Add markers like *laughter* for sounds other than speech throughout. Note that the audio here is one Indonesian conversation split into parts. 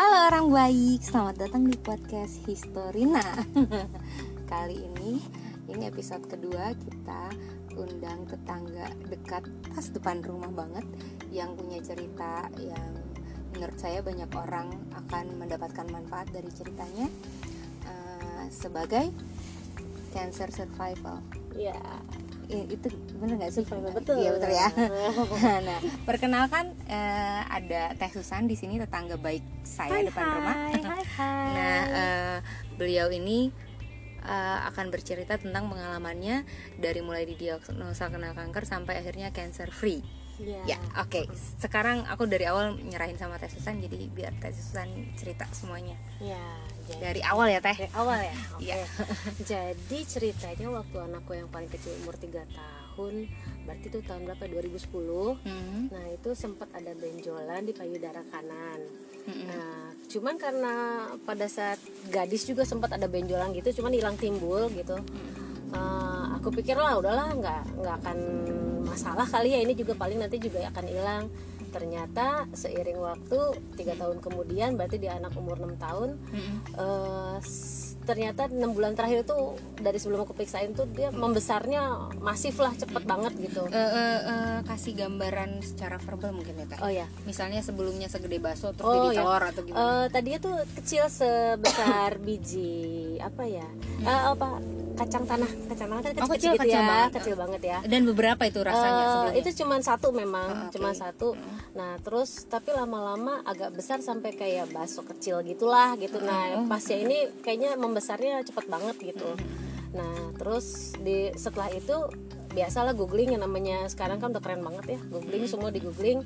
Halo orang baik, selamat datang di podcast Historina. *laughs* Kali ini, ini episode kedua kita undang tetangga dekat pas depan rumah banget yang punya cerita yang menurut saya banyak orang akan mendapatkan manfaat dari ceritanya uh, sebagai cancer survival. Ya, itu bener nggak sih? Betul. iya betul ya. *laughs* *laughs* Nah perkenalkan uh, ada Teh Susan di sini tetangga baik saya hai, depan hai, rumah. *laughs* hai, hai. nah uh, beliau ini uh, akan bercerita tentang pengalamannya dari mulai didiagnosa kena kanker sampai akhirnya cancer free ya, ya oke okay. sekarang aku dari awal nyerahin sama Teh Susan jadi biar Teh Susan cerita semuanya ya jadi, dari awal ya Teh dari awal ya oke Iya. *laughs* jadi ceritanya waktu anakku yang paling kecil umur 3 tahun berarti itu tahun berapa 2010 Hmm. nah itu sempat ada benjolan di payudara kanan Mm-mm. Nah, cuman karena pada saat gadis juga sempat ada benjolan gitu, cuman hilang timbul gitu. Eh, aku pikir lah udahlah nggak nggak akan masalah kali ya ini juga paling nanti juga akan hilang. Ternyata seiring waktu tiga tahun kemudian, berarti di anak umur 6 tahun, Mm-mm. eh, s- ternyata enam bulan terakhir tuh dari sebelum aku periksain tuh dia membesarnya masif lah cepet banget gitu. Eh, eh, eh, kasih gambaran secara verbal mungkin ya Teh Oh ya, misalnya sebelumnya segede bakso terus Oh, jadi ya. telur atau gimana Eh, tadinya tuh kecil sebesar biji apa ya? Eh, apa kacang tanah? Kacang tanah kan Oh, kecil, kecil, gitu kecil ya, banget. kecil banget ya. dan beberapa itu rasanya sebelumnya itu cuma satu memang, Oh, oke. cuma satu. Nah, terus tapi lama-lama agak besar sampai kayak bakso kecil gitulah gitu. Oh. Nah, pasnya ini kayaknya membesarnya cepet banget gitu. Hmm. Nah, terus di setelah itu biasalah googling yang namanya sekarang kan udah keren banget ya. Googling Hmm. semua di googling.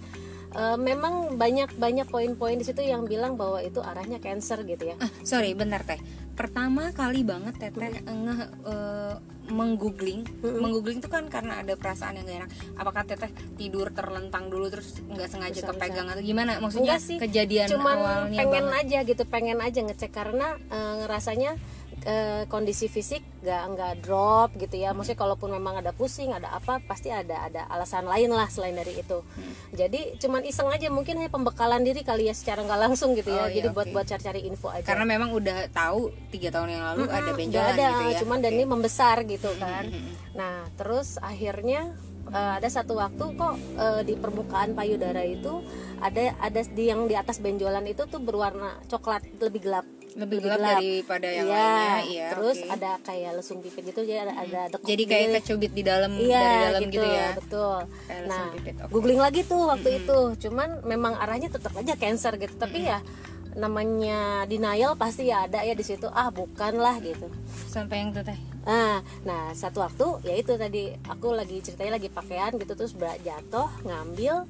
Eh, memang banyak banyak poin-poin di situ yang bilang bahwa itu arahnya cancer gitu ya. Ah, sorry bentar teh. Pertama kali banget teteh ngeh eh, menggoogling. Menggoogling itu kan karena ada perasaan yang gak enak. Apakah teteh tidur terlentang dulu terus nggak sengaja Bisa, kepegang atau gimana? Maksudnya Enggak sih, kejadian cuman awalnya pengen banget. aja gitu pengen aja ngecek karena eh, ngerasanya eh, kondisi fisik nggak nggak drop gitu ya maksudnya kalaupun memang ada pusing ada apa pasti ada ada alasan lain lah selain dari itu Hmm. jadi cuman iseng aja mungkin hanya pembekalan diri kali ya secara nggak langsung gitu Oh, ya iya, jadi buat oke. buat cari-cari info aja karena memang udah tahu tiga tahun yang lalu ada Mm-mm, benjolan ada gitu ya cuman dan Oke. ini membesar gitu kan Mm-mm. nah terus akhirnya eh, ada satu waktu kok eh, di permukaan payudara itu ada ada di yang di atas benjolan itu tuh berwarna coklat lebih gelap lebih gelap, daripada yang Iya, lainnya. Iya terus oke. ada kayak lesung pipit gitu jadi ada ada dekuk jadi gitu kayak kecubit di dalam iya dari dalam gitu, ya. betul. Kayak nah pipit, oke. googling lagi tuh waktu itu. Cuman memang arahnya tetap aja cancer gitu. Tapi ya namanya denial pasti ya ada ya di situ. Ah bukan lah gitu. Sampai yang tuh teh. Nah, nah satu waktu ya itu tadi aku lagi ceritanya lagi pakaian gitu terus berat jatuh ngambil.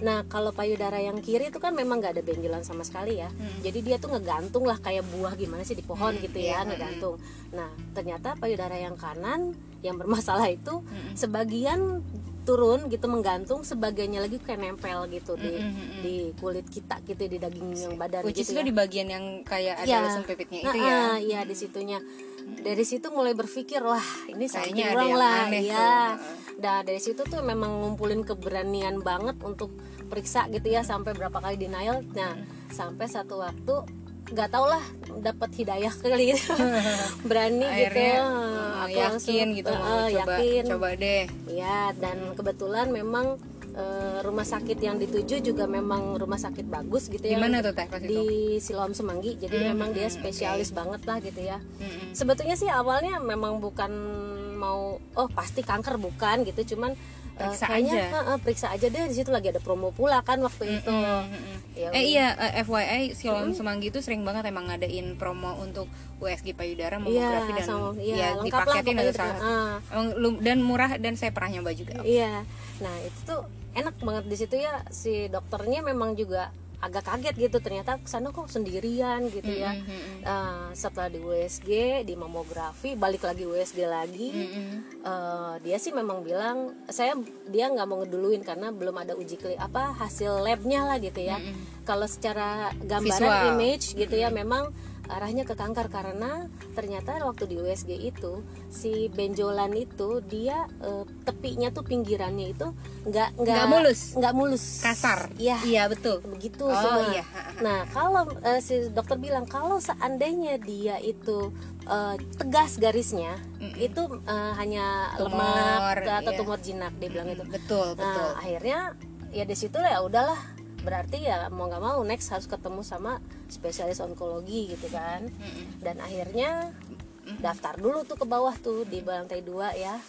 Nah kalau payudara yang kiri itu kan memang nggak ada benjolan sama sekali ya. Jadi dia tuh ngegantung lah kayak buah gimana sih di pohon gitu ya ngegantung. Nah ternyata payudara yang kanan yang bermasalah itu sebagian turun gitu menggantung, sebagiannya lagi kayak nempel gitu di di kulit kita gitu di daging yang badan which gitu itu ya. di bagian yang kayak ada Iya. lesung pipitnya itu Nah, ya ah, iya di situnya. Dari situ mulai berpikir wah ini Kayaknya something ada wrong yang lah, aneh tuh. Nah dari situ tuh memang ngumpulin keberanian banget untuk periksa gitu ya sampai berapa kali denial. Nah sampai satu waktu nggak tau lah dapat hidayah kali gitu. *laughs* berani gitu akhirnya Aku eh, yakin langsung, gitu mau eh, coba yakin. coba deh Ya, dan kebetulan memang eh, rumah sakit yang dituju juga memang rumah sakit bagus gitu di ya. mana tuh teh Di Siloam Semanggi. Jadi Hmm, memang dia hmm, spesialis banget lah gitu ya. Mm-mm. Sebetulnya sih awalnya memang bukan mau oh pasti kanker bukan gitu, cuman eh, Periksa kayaknya aja. "Ha, ha, periksa aja deh di situ lagi ada promo pula kan waktu itu. Mm-mm. Ya eh iya eh, FYI Siloam Semanggi itu sering banget emang ngadain promo untuk USG payudara mamografi dan sama- iya, ya lengkap lah dipaketin itu salah lu- dan murah dan saya pernah nyoba juga Iya. Nah, itu tuh enak banget di situ ya si dokternya memang juga agak kaget gitu ternyata ke sana kok sendirian gitu ya. Mm-mm. Nah, setelah di USG, di mamografi, balik lagi USG lagi. Mm-mm. eh, dia sih memang bilang saya dia nggak mau ngeduluin karena belum ada uji kli apa hasil labnya lah gitu ya. Kalau secara gambaran Visual. image gitu ya memang arahnya ke kanker karena ternyata waktu di USG itu si benjolan itu dia eh, tepinya tuh pinggirannya itu nggak nggak mulus? nggak mulus kasar Iya. iya betul begitu Oh, semua. iya. Nah kalau eh, si dokter bilang kalau seandainya dia itu eh, tegas garisnya Mm-mm. itu eh, hanya Tumor, lemak atau iya. tumor jinak dia bilang itu. betul betul Nah akhirnya ya di situ lah ya udahlah berarti ya mau nggak mau next harus ketemu sama spesialis onkologi gitu kan. Dan akhirnya daftar dulu tuh ke bawah tuh di lantai dua ya.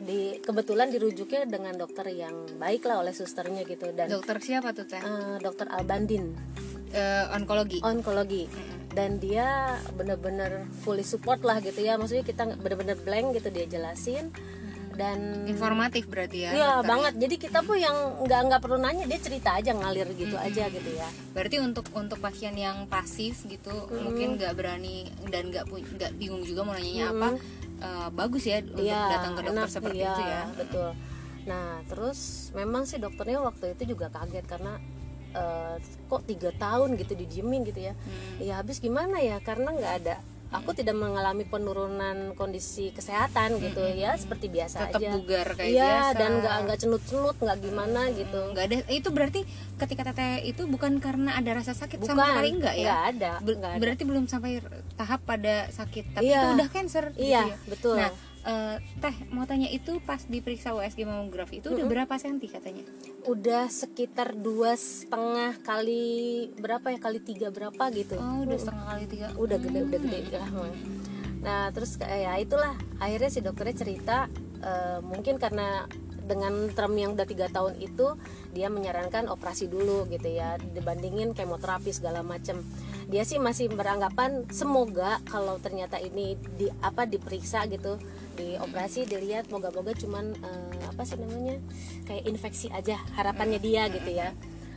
Di kebetulan dirujuknya dengan dokter yang baik lah oleh susternya gitu dan dokter siapa tuh teh? eh, dokter Albandin. Eh, onkologi. Onkologi. Dan dia bener-bener fully support lah gitu ya. Maksudnya kita bener-bener blank gitu dia jelasin dan informatif berarti ya Iya dokternya. banget. Jadi kita pun yang nggak nggak perlu nanya, dia cerita aja ngalir gitu aja gitu ya. berarti untuk untuk pasien yang pasif gitu mungkin nggak berani dan nggak nggak bingung juga mau nanyanya apa eh, bagus ya untuk Iya. datang ke dokter enak, seperti iya, itu ya Betul. Nah terus memang sih dokternya waktu itu juga kaget karena eh, kok tiga tahun gitu didiemin gitu ya. Hmm. Ya habis gimana ya karena nggak ada. Aku tidak mengalami penurunan kondisi kesehatan gitu ya seperti biasa tetap aja. bugar kayak Iya biasa dan nggak nggak cenut-cenut nggak gimana gitu. nggak ada itu berarti ketika teteh itu bukan karena ada rasa sakit Bukan, sama sekali enggak ya nggak ada, Ber- nggak ada. berarti belum sampai tahap pada sakit tapi Iya. itu udah cancer gitu Iya ya. betul. nah eh, teh mau tanya itu pas diperiksa USG mamografi itu udah berapa senti katanya? Udah sekitar dua setengah kali berapa ya? Kali tiga berapa gitu. Oh udah setengah kali tiga. Udah gede udah gede lah Mang. nah terus kayak ya itulah. Akhirnya si dokternya cerita eh, mungkin karena dengan term yang udah tiga tahun itu dia menyarankan operasi dulu gitu ya dibandingin kemoterapi segala macem. Dia sih masih beranggapan semoga kalau ternyata ini di apa diperiksa gitu di operasi dilihat moga-moga cuman eh, apa sih namanya kayak infeksi aja harapannya dia gitu ya.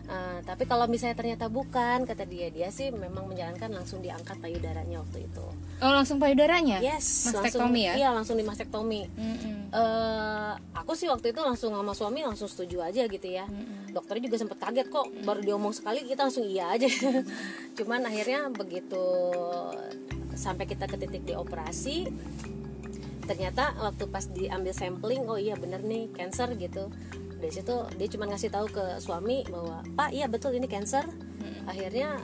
Eh, tapi kalau misalnya ternyata bukan kata dia dia sih memang menjalankan langsung diangkat payudaranya waktu itu. Oh langsung payudaranya? Yes Mastektomi langsung, ya? iya langsung di mastektomi Mm-mm. eh aku sih waktu itu langsung sama suami langsung setuju aja gitu ya. Dokternya juga sempat kaget kok baru diomong sekali kita langsung iya aja. *laughs* Cuman akhirnya begitu sampai kita ke titik dioperasi ternyata waktu pas diambil sampling oh iya bener nih cancer gitu. Dari situ dia cuma ngasih tahu ke suami bahwa pak iya betul ini cancer. Akhirnya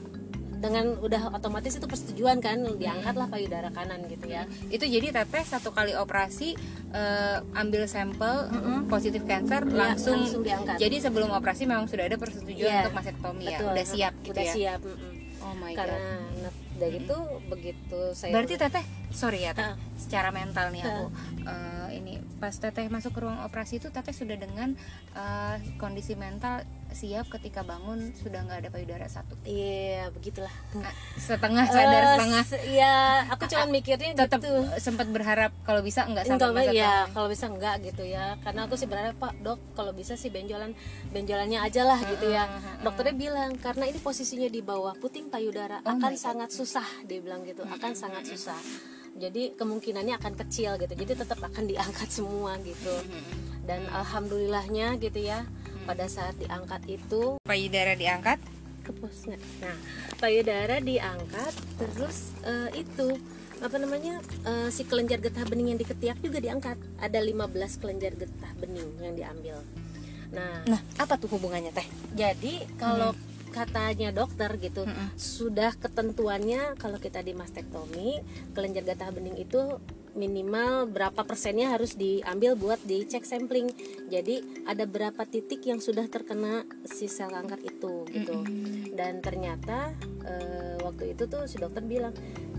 dengan udah otomatis itu persetujuan kan diangkatlah payudara kanan gitu ya. Itu jadi teteh satu kali operasi eh, ambil sampel positif cancer langsung, langsung diangkat. jadi sebelum operasi memang sudah ada persetujuan Iya, untuk mastektomi ya udah siap gitu udah ya. siap mm-mm. Oh my god. karena nah, dari itu begitu saya berarti teteh sorry ya teh Ah. secara mental nih aku. Eh, ini pas teteh masuk ke ruang operasi itu teteh sudah dengan eh, kondisi mental siap ketika bangun sudah nggak ada payudara satu. Iya begitulah. Ah, setengah sadar Eh, setengah. se- ya aku cuma mikirnya tetap gitu. sempat berharap kalau bisa nggak sampai ya tua. kalau bisa enggak gitu ya. Karena aku sih berharap pak dok kalau bisa sih benjolan benjolannya aja lah gitu ya. Dokternya bilang karena ini posisinya di bawah puting payudara Oh akan sangat susah dia bilang gitu akan sangat susah. Jadi kemungkinannya akan kecil gitu jadi tetap akan diangkat semua gitu. Dan alhamdulillahnya gitu ya pada saat diangkat itu payudara diangkat kepos nggak? Nah, payudara diangkat, terus eh, itu apa namanya eh, si kelenjar getah bening yang di ketiak juga diangkat. Ada 15 kelenjar getah bening yang diambil. Nah, nah apa tuh hubungannya teh jadi kalau katanya dokter gitu sudah ketentuannya kalau kita di mastektomi kelenjar getah bening itu minimal berapa persennya harus diambil buat dicek sampling. Jadi ada berapa titik yang sudah terkena si sel kanker itu gitu. Dan ternyata eh, waktu itu tuh si dokter bilang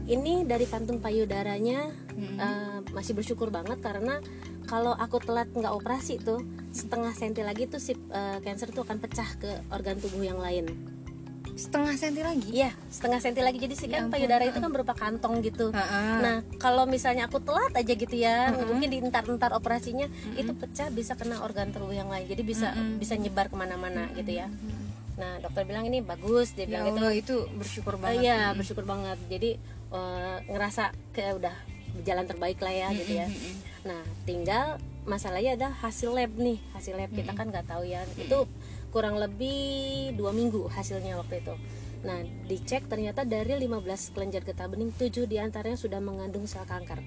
ini dari kantung payudaranya eh, masih bersyukur banget karena kalau aku telat nggak operasi tuh setengah senti lagi tuh si eh, cancer tuh akan pecah ke organ tubuh yang lain. Setengah senti lagi Iya, setengah senti lagi jadi sih Ya kan payudara itu kan berupa kantong gitu. Heeh. Nah, kalau misalnya aku telat aja gitu ya, mungkin di entar-entar operasinya itu pecah bisa kena organ tubuh yang lain. Jadi bisa bisa nyebar ke mana-mana gitu ya. Nah, dokter bilang ini bagus, dia ya bilang gitu. Allah itu bersyukur Oh banget iya, bersyukur banget. Jadi eh, ngerasa kayak udah jalan terbaik lah ya gitu ya. Nah, tinggal masalahnya ada hasil lab nih. Hasil lab kita kan nggak tahu ya. Itu kurang lebih dua minggu hasilnya waktu itu. Nah, dicek ternyata dari 15 kelenjar getah bening 7 di antaranya sudah mengandung sel kanker.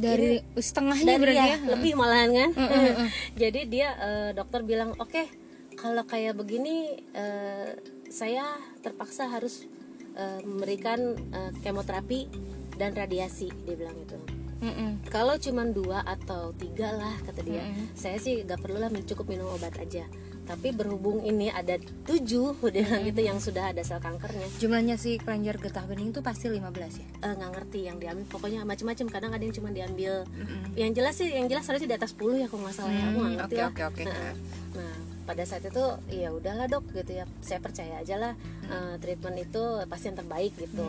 dari setengahnya Dari berarti ya, ya lebih malahan kan. Mm, mm, mm. *laughs* Jadi dia eh, dokter bilang, "Oke, kalau kayak begini eh, saya terpaksa harus eh, memberikan eh, kemoterapi dan radiasi." Dia bilang itu. Mm-mm. Kalau cuma dua atau tiga lah kata dia, Mm-mm. saya sih gak perlu lah cukup minum obat aja. Tapi berhubung ini ada tujuh, dia bilang gitu yang sudah ada sel kankernya, jumlahnya si kelenjar getah bening itu pasti 15 ya eh, nggak ngerti yang diambil. Pokoknya macam-macam. Kadang ada yang cuma diambil. Mm-mm. Yang jelas sih, yang jelas harusnya di atas 10 ya kalau nggak salah ya. Aku nggak Hmm, ngerti oke lah. oke oke Nah, Nah, pada saat itu ya udahlah dok gitu ya. Saya percaya aja lah eh, treatment itu pasti yang terbaik gitu.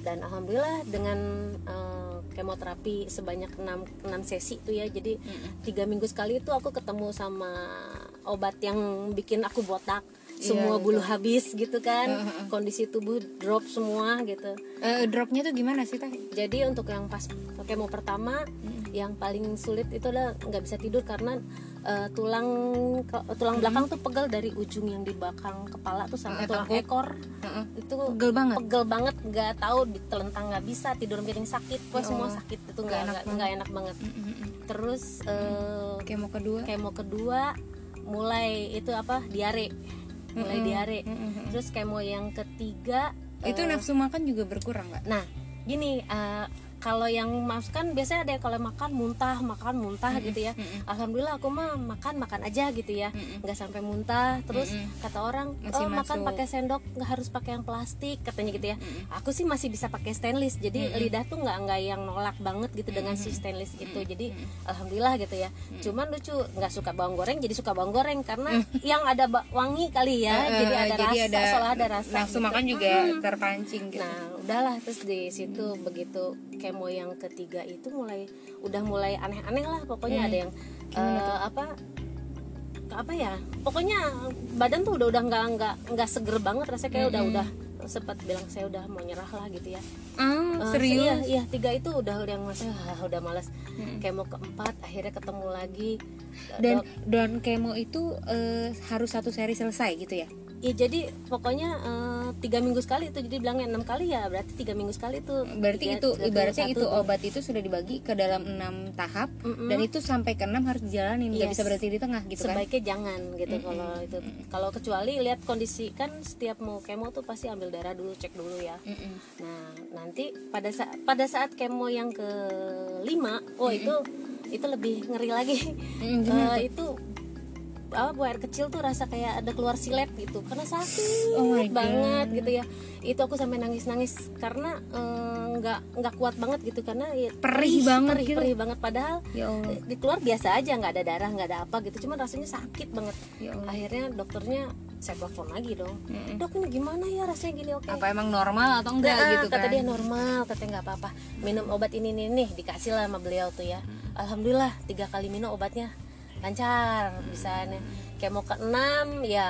Dan alhamdulillah dengan eh, kemoterapi sebanyak 6, 6 sesi itu ya. Jadi tiga minggu sekali itu aku ketemu sama obat yang bikin aku botak. Semua Iya, bulu habis gitu kan. Kondisi tubuh drop semua gitu. Eh, dropnya tuh gimana sih teh? Jadi untuk yang pas kemo pertama yang paling sulit itu adalah nggak bisa tidur karena eh, tulang tulang belakang tuh pegel dari ujung yang di belakang kepala tuh sampai Eh, tulang ekor. Heeh. itu pegel banget? pegel banget nggak tahu ditelentang nggak bisa tidur miring sakit. Pokoknya semua Allah. sakit itu Nggak nggak enak nggak- nggak enak banget. Terus eh, kemo kedua? kemo kedua mulai itu apa diare mulai Mm-mm. diare Mm-mm. terus kemo yang ketiga itu eh, nafsu makan juga berkurang nggak Nah, gini, eh, kalau yang mas kan biasanya ada kalau makan muntah, makan muntah gitu ya. mm-mm. Alhamdulillah aku mah makan makan aja gitu ya, Mm-mm. nggak sampai muntah. Terus Mm-mm. kata orang, Masih oh makan pakai sendok, nggak harus pakai yang plastik katanya gitu ya. Mm-mm. Aku sih masih bisa pakai stainless, jadi Mm-mm. lidah tuh nggak nggak yang nolak banget gitu dengan si stainless itu. Jadi alhamdulillah gitu ya. Cuman lucu, nggak suka bawang goreng, jadi suka bawang goreng karena yang ada wangi kali ya, Eh, jadi ada rasa, seolah ada rasa. nafsu gitu. makan juga terpancing gitu Nah, udahlah terus di situ begitu kemo yang ketiga itu mulai udah mulai aneh-aneh lah pokoknya Hmm. ada yang eh, apa apa ya pokoknya badan tuh udah udah nggak nggak nggak seger banget rasanya kayak udah Hmm. udah sempat bilang saya udah mau nyerah lah gitu ya. Eh, serius? iya, iya tiga itu udah yang masih ah, udah malas Hmm. kemo keempat akhirnya ketemu lagi. Dan Dok, dan kemo itu eh, harus satu seri selesai gitu ya ya jadi pokoknya eh, tiga minggu sekali itu jadi bilangnya enam kali ya berarti tiga minggu sekali itu berarti Tiga- itu satu- ibaratnya itu tuh. obat itu sudah dibagi ke dalam enam tahap Mm-mm. dan itu sampai ke enam harus dijalanin nggak Yes. bisa berhenti di tengah gitu kan? Sebaiknya jangan gitu kalau itu. Kalau kecuali lihat kondisi kan setiap mau kemo tuh pasti ambil darah dulu cek dulu ya. Mm-mm. nah nanti pada saat pada saat kemo yang kelima oh itu itu lebih ngeri lagi. Mm, gimana Eh, itu apa buah air kecil tuh rasa kayak ada keluar silet gitu. Karena sakit Oh my God. banget gitu ya. Itu aku sampai nangis nangis karena eh, nggak nggak kuat banget gitu. Karena ya, Perih banget perih, gitu. perih banget. Padahal ya Allah. di keluar biasa aja nggak ada darah nggak ada apa gitu. Cuman rasanya sakit banget. Ya Allah. Akhirnya dokternya saya telepon lagi dong. Mm-mm. dok ini gimana ya rasanya gini? Oke. Apa emang normal atau enggak Nah, gitu kata kan? dia normal katanya nggak apa-apa. Minum obat ini nih nih dikasih lah sama beliau tuh ya. Alhamdulillah tiga kali minum obatnya lancar bisa nih kemo ke enam ya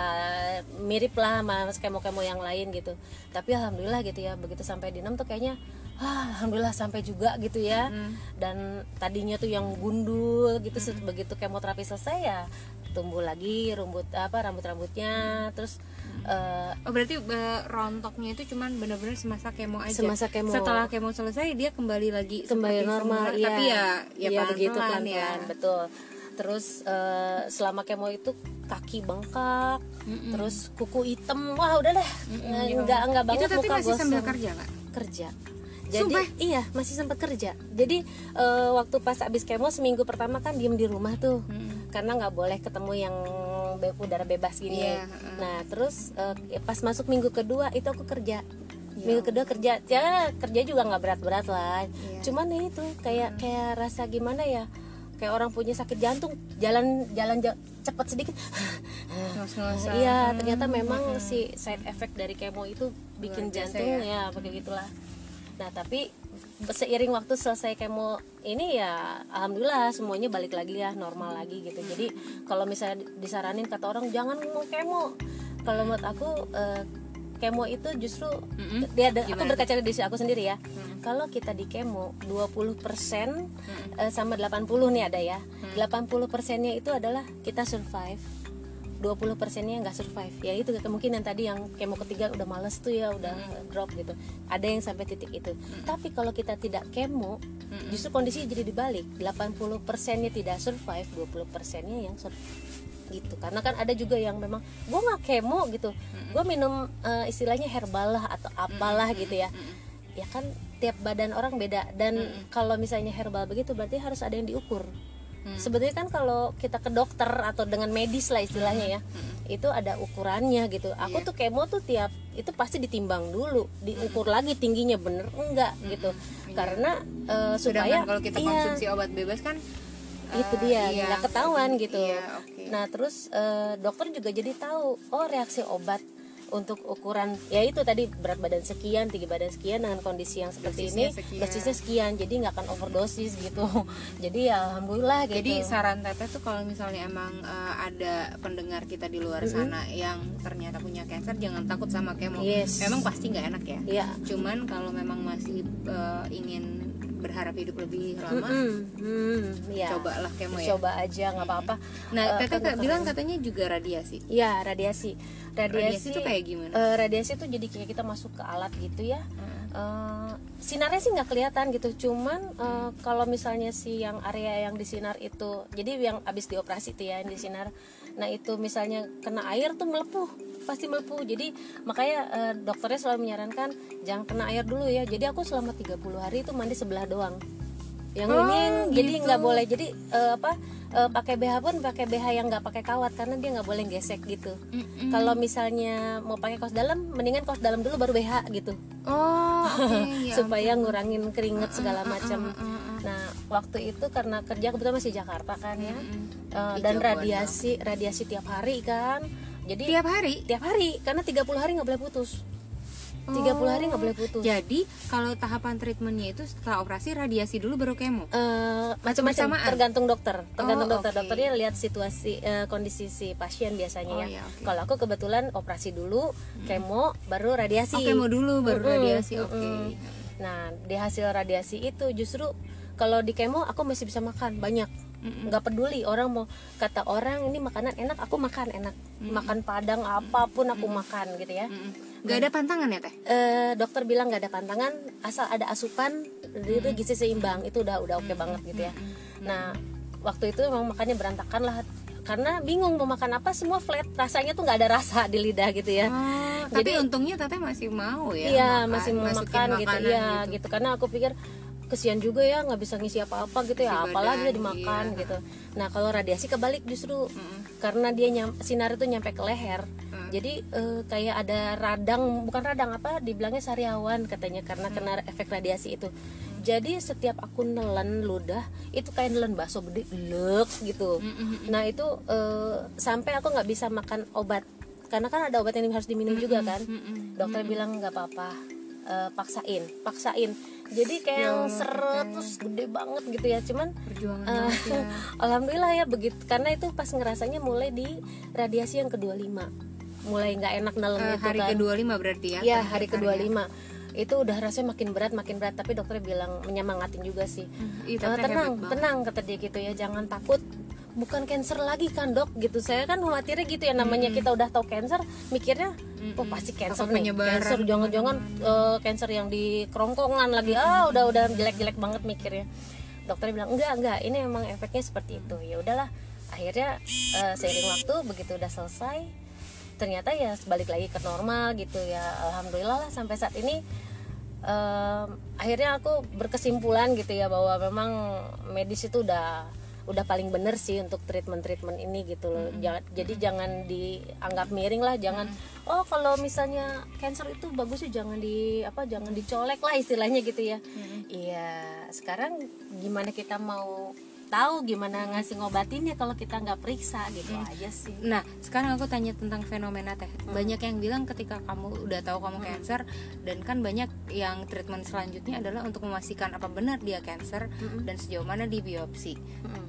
mirip lah sama kemo kemo yang lain gitu. Tapi alhamdulillah gitu ya begitu sampai di enam tuh kayaknya ah, alhamdulillah sampai juga gitu ya. Dan tadinya tuh yang gundul gitu se- begitu kemoterapi selesai ya tumbuh lagi rambut apa rambut rambutnya terus eh, Oh berarti eh, rontoknya itu cuman benar-benar semasa kemo aja. Semasa kemo. Setelah kemo selesai dia kembali lagi kembali normal semula. iya. Tapi ya ya Iya, begitu pelan-pelan pelan-pelan ya. betul terus eh, selama kemo itu kaki bengkak terus kuku hitam. Wah udah deh. Mm-mm, nggak nggak banget Itu tapi muka masih sambil gosong. kerja nggak? kerja. Jadi Sumpah? iya masih sempat kerja. Jadi eh, waktu pas abis kemo seminggu pertama kan diem di rumah tuh. Karena nggak boleh ketemu yang be- udara bebas gini. Iya, heeh. nah terus eh, pas masuk minggu kedua itu aku kerja. Ya minggu kedua kerja. Ya kerja juga nggak berat-berat lah. Iya. cuman ya itu kayak kayak rasa gimana ya kayak orang punya sakit jantung jalan jalan ja- cepet sedikit. *laughs* Iya ternyata memang si side effect dari kemo itu bikin Luar jantung ya. pakai gitulah. Nah tapi seiring waktu selesai kemo ini ya alhamdulillah semuanya balik lagi ya normal lagi gitu. Jadi kalau misalnya disaranin kata orang jangan mau kemo. Kalau menurut aku eh, kemo itu justru Mm-mm. dia ada, aku berkaca dari diri aku sendiri ya. Kalau kita di kemo 20% eh, sama 80 nih ada ya. 80 persennya itu adalah kita survive. 20 persennya nggak survive. Ya itu kemungkinan tadi yang kemo ketiga udah males tuh ya udah drop gitu. Ada yang sampai titik itu. Tapi kalau kita tidak kemo justru kondisi jadi dibalik. 80 persennya tidak survive 20 persennya yang survive gitu. Karena kan ada juga yang memang gue nggak kemo gitu. Gue minum eh, istilahnya herbal lah atau apalah gitu ya. ya kan tiap badan orang beda. Dan kalau misalnya herbal begitu berarti harus ada yang diukur. Sebetulnya kan kalau kita ke dokter atau dengan medis lah istilahnya ya itu ada ukurannya gitu. Aku tuh kemo tuh tiap itu pasti ditimbang dulu. Diukur lagi tingginya bener enggak gitu. Karena eh, supaya kalau kita iya, konsumsi obat bebas kan itu eh, dia iya, nggak ketahuan gitu Iya, oke. nah terus eh, dokter juga jadi tahu oh reaksi obat untuk ukuran ya itu tadi berat badan sekian tinggi badan sekian dengan kondisi yang seperti Dosisnya ini sekian. dosisnya sekian jadi nggak akan overdosis gitu *laughs* jadi ya alhamdulillah gitu Jadi saran teteh tuh kalau misalnya emang eh, ada pendengar kita di luar sana yang ternyata punya cancer jangan takut sama kemo. Yes. Memang pasti nggak enak ya. Iya. Cuman kalau memang masih eh, ingin berharap hidup lebih lama, Hmm, hmm, ya. cobalah kemo ya. coba aja nggak apa-apa. Nah, Eh, teteh kan ka- bilang katanya juga radiasi. ya radiasi. Radiasi, itu kayak gimana? eh, radiasi itu jadi kayak kita masuk ke alat gitu ya. Eh, sinarnya sih nggak kelihatan gitu. Cuman eh, kalau misalnya si yang area yang disinar itu jadi yang habis dioperasi tuh ya yang disinar nah itu misalnya kena air tuh melepuh pasti melepuh. Jadi makanya eh, dokternya selalu menyarankan jangan kena air dulu ya. Jadi aku selama 30 hari itu mandi sebelah doang yang Oh, ini jadi gitu. nggak boleh jadi eh, apa eh, pakai BH pun pakai BH yang nggak pakai kawat karena dia nggak boleh gesek gitu kalau misalnya mau pakai kaos dalam mendingan kaos dalam dulu baru BH gitu Oh, *laughs* oke. ya supaya ngurangin keringet segala macam. uh, uh. Nah, waktu itu karena kerja kebetulan masih Jakarta kan ya, Eh, Di dan Jawa radiasi radiasi tiap hari kan, jadi Tiap hari. tiap hari karena 30 hari nggak boleh putus, 30 hari nggak boleh putus. Jadi kalau tahapan treatmentnya itu setelah operasi radiasi dulu baru kemo. Eh, macam-macam tergantung dokter tergantung Oh, dokter oke. dokternya lihat situasi eh, kondisi si pasien biasanya Oh, ya oke. kalau aku kebetulan operasi dulu kemo baru radiasi Oh, kemo dulu baru Mm-mm, radiasi. Oke. mm-mm. Nah, di hasil radiasi itu justru kalau di kemo aku masih bisa makan banyak. nggak peduli orang mau kata orang ini makanan enak aku makan enak makan padang apa pun aku makan gitu ya Mm-mm. Gak ada pantangan ya teh? Eh, dokter bilang nggak ada pantangan asal ada asupan itu gizi seimbang itu udah udah oke banget gitu ya nah waktu itu memang makannya berantakan lah karena bingung mau makan apa semua flat rasanya tuh nggak ada rasa di lidah gitu ya Oh, tapi untungnya teteh masih mau ya. iya makan- masih mau makan gitu makanan iya gitu. karena aku pikir kesian juga ya nggak bisa ngisi apa-apa gitu ya apalagi dia dimakan iya. gitu nah kalau radiasi kebalik justru karena dia nyam, sinar itu nyampe ke leher. Jadi eh, kayak ada radang bukan radang apa dibilangnya sariawan katanya karena Mm. kena efek radiasi itu. Jadi setiap aku nelen ludah itu kayak nelen bakso gede lek gitu. Mm, nah itu eh, sampai aku nggak bisa makan obat. Karena kan ada obat yang harus diminum juga kan. mm-mm. dokter bilang nggak apa-apa eh, paksain paksain. Jadi kayak yang seret terus gede banget gitu ya. Cuman banget ya. *laughs* alhamdulillah ya begitu karena itu pas ngerasanya mulai di radiasi yang kedua lima mulai nggak enak nelen Eh, itu hari kan. kedua lima berarti ya? ya terakhir hari kedua lima. Itu udah rasanya makin berat makin berat tapi dokter bilang menyemangatin juga sih. Ih, Eh, teteh tenang tenang kata dia gitu ya. Jangan takut bukan cancer lagi kan dok? Gitu. Saya kan khawatirnya gitu ya namanya kita udah tahu cancer mikirnya oh pasti cancer Takut nih cancer. Jangan-jangan eh, cancer yang di kerongkongan lagi. Ah udah udah jelek-jelek banget mikirnya. Dokter bilang enggak enggak ini emang efeknya seperti itu. Ya udahlah akhirnya eh, seiring waktu begitu udah selesai ternyata ya balik lagi ke normal gitu ya. Alhamdulillah lah sampai saat ini em, akhirnya aku berkesimpulan gitu ya bahwa memang medis itu udah udah paling bener sih untuk treatment treatment ini gitu loh. Jangan- jadi jangan dianggap miring lah jangan oh kalau misalnya cancer itu bagusnya jangan di apa jangan dicolek lah istilahnya gitu ya. Iya sekarang gimana kita mau tahu gimana ngasih ngobatinnya kalau kita nggak periksa gitu aja sih Nah, sekarang aku tanya tentang fenomena teh. Banyak yang bilang ketika kamu udah tahu kamu cancer dan kan banyak yang treatment selanjutnya adalah untuk memastikan apa benar dia cancer dan sejauh mana di biopsi.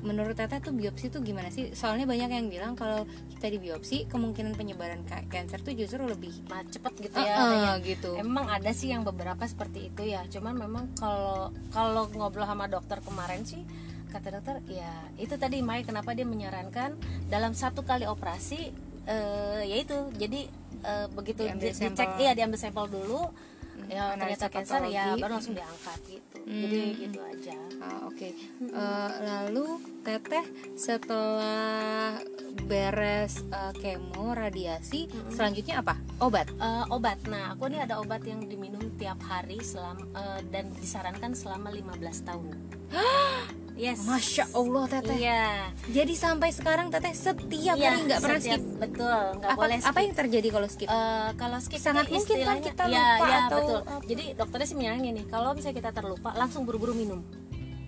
Menurut Teteh tuh biopsi tuh gimana sih? Soalnya banyak yang bilang kalau kita di biopsi kemungkinan penyebaran cancer tuh justru lebih nah, cepet gitu ya ah, adanya. gitu. Emang ada sih yang beberapa seperti itu ya. Cuman memang kalau kalau ngobrol sama dokter kemarin sih kata dokter ya itu tadi Mai kenapa dia menyarankan dalam satu kali operasi eh, ya itu jadi eh, begitu Diambil di- dicek sampel. iya diambil sampel dulu ya analisa ternyata cancer ya baru langsung diangkat gitu. Jadi gitu aja. Ah, oke. Eh, lalu teteh setelah beres eh, kemo radiasi selanjutnya apa? Obat? Eh, obat. Nah aku ini ada obat yang diminum tiap hari selama eh, dan disarankan selama 15 tahun yes masya allah teteh iya jadi sampai sekarang teteh setiap Iya, hari nggak pernah skip betul nggak apa, boleh apa skip. yang terjadi kalau skip Eh, kalau skip Sangat mungkin kan istilahnya- kita ya, lupa ya, atau betul. apa. Jadi dokternya sih bilangnya nih, kalau misalnya kita terlupa langsung buru-buru minum.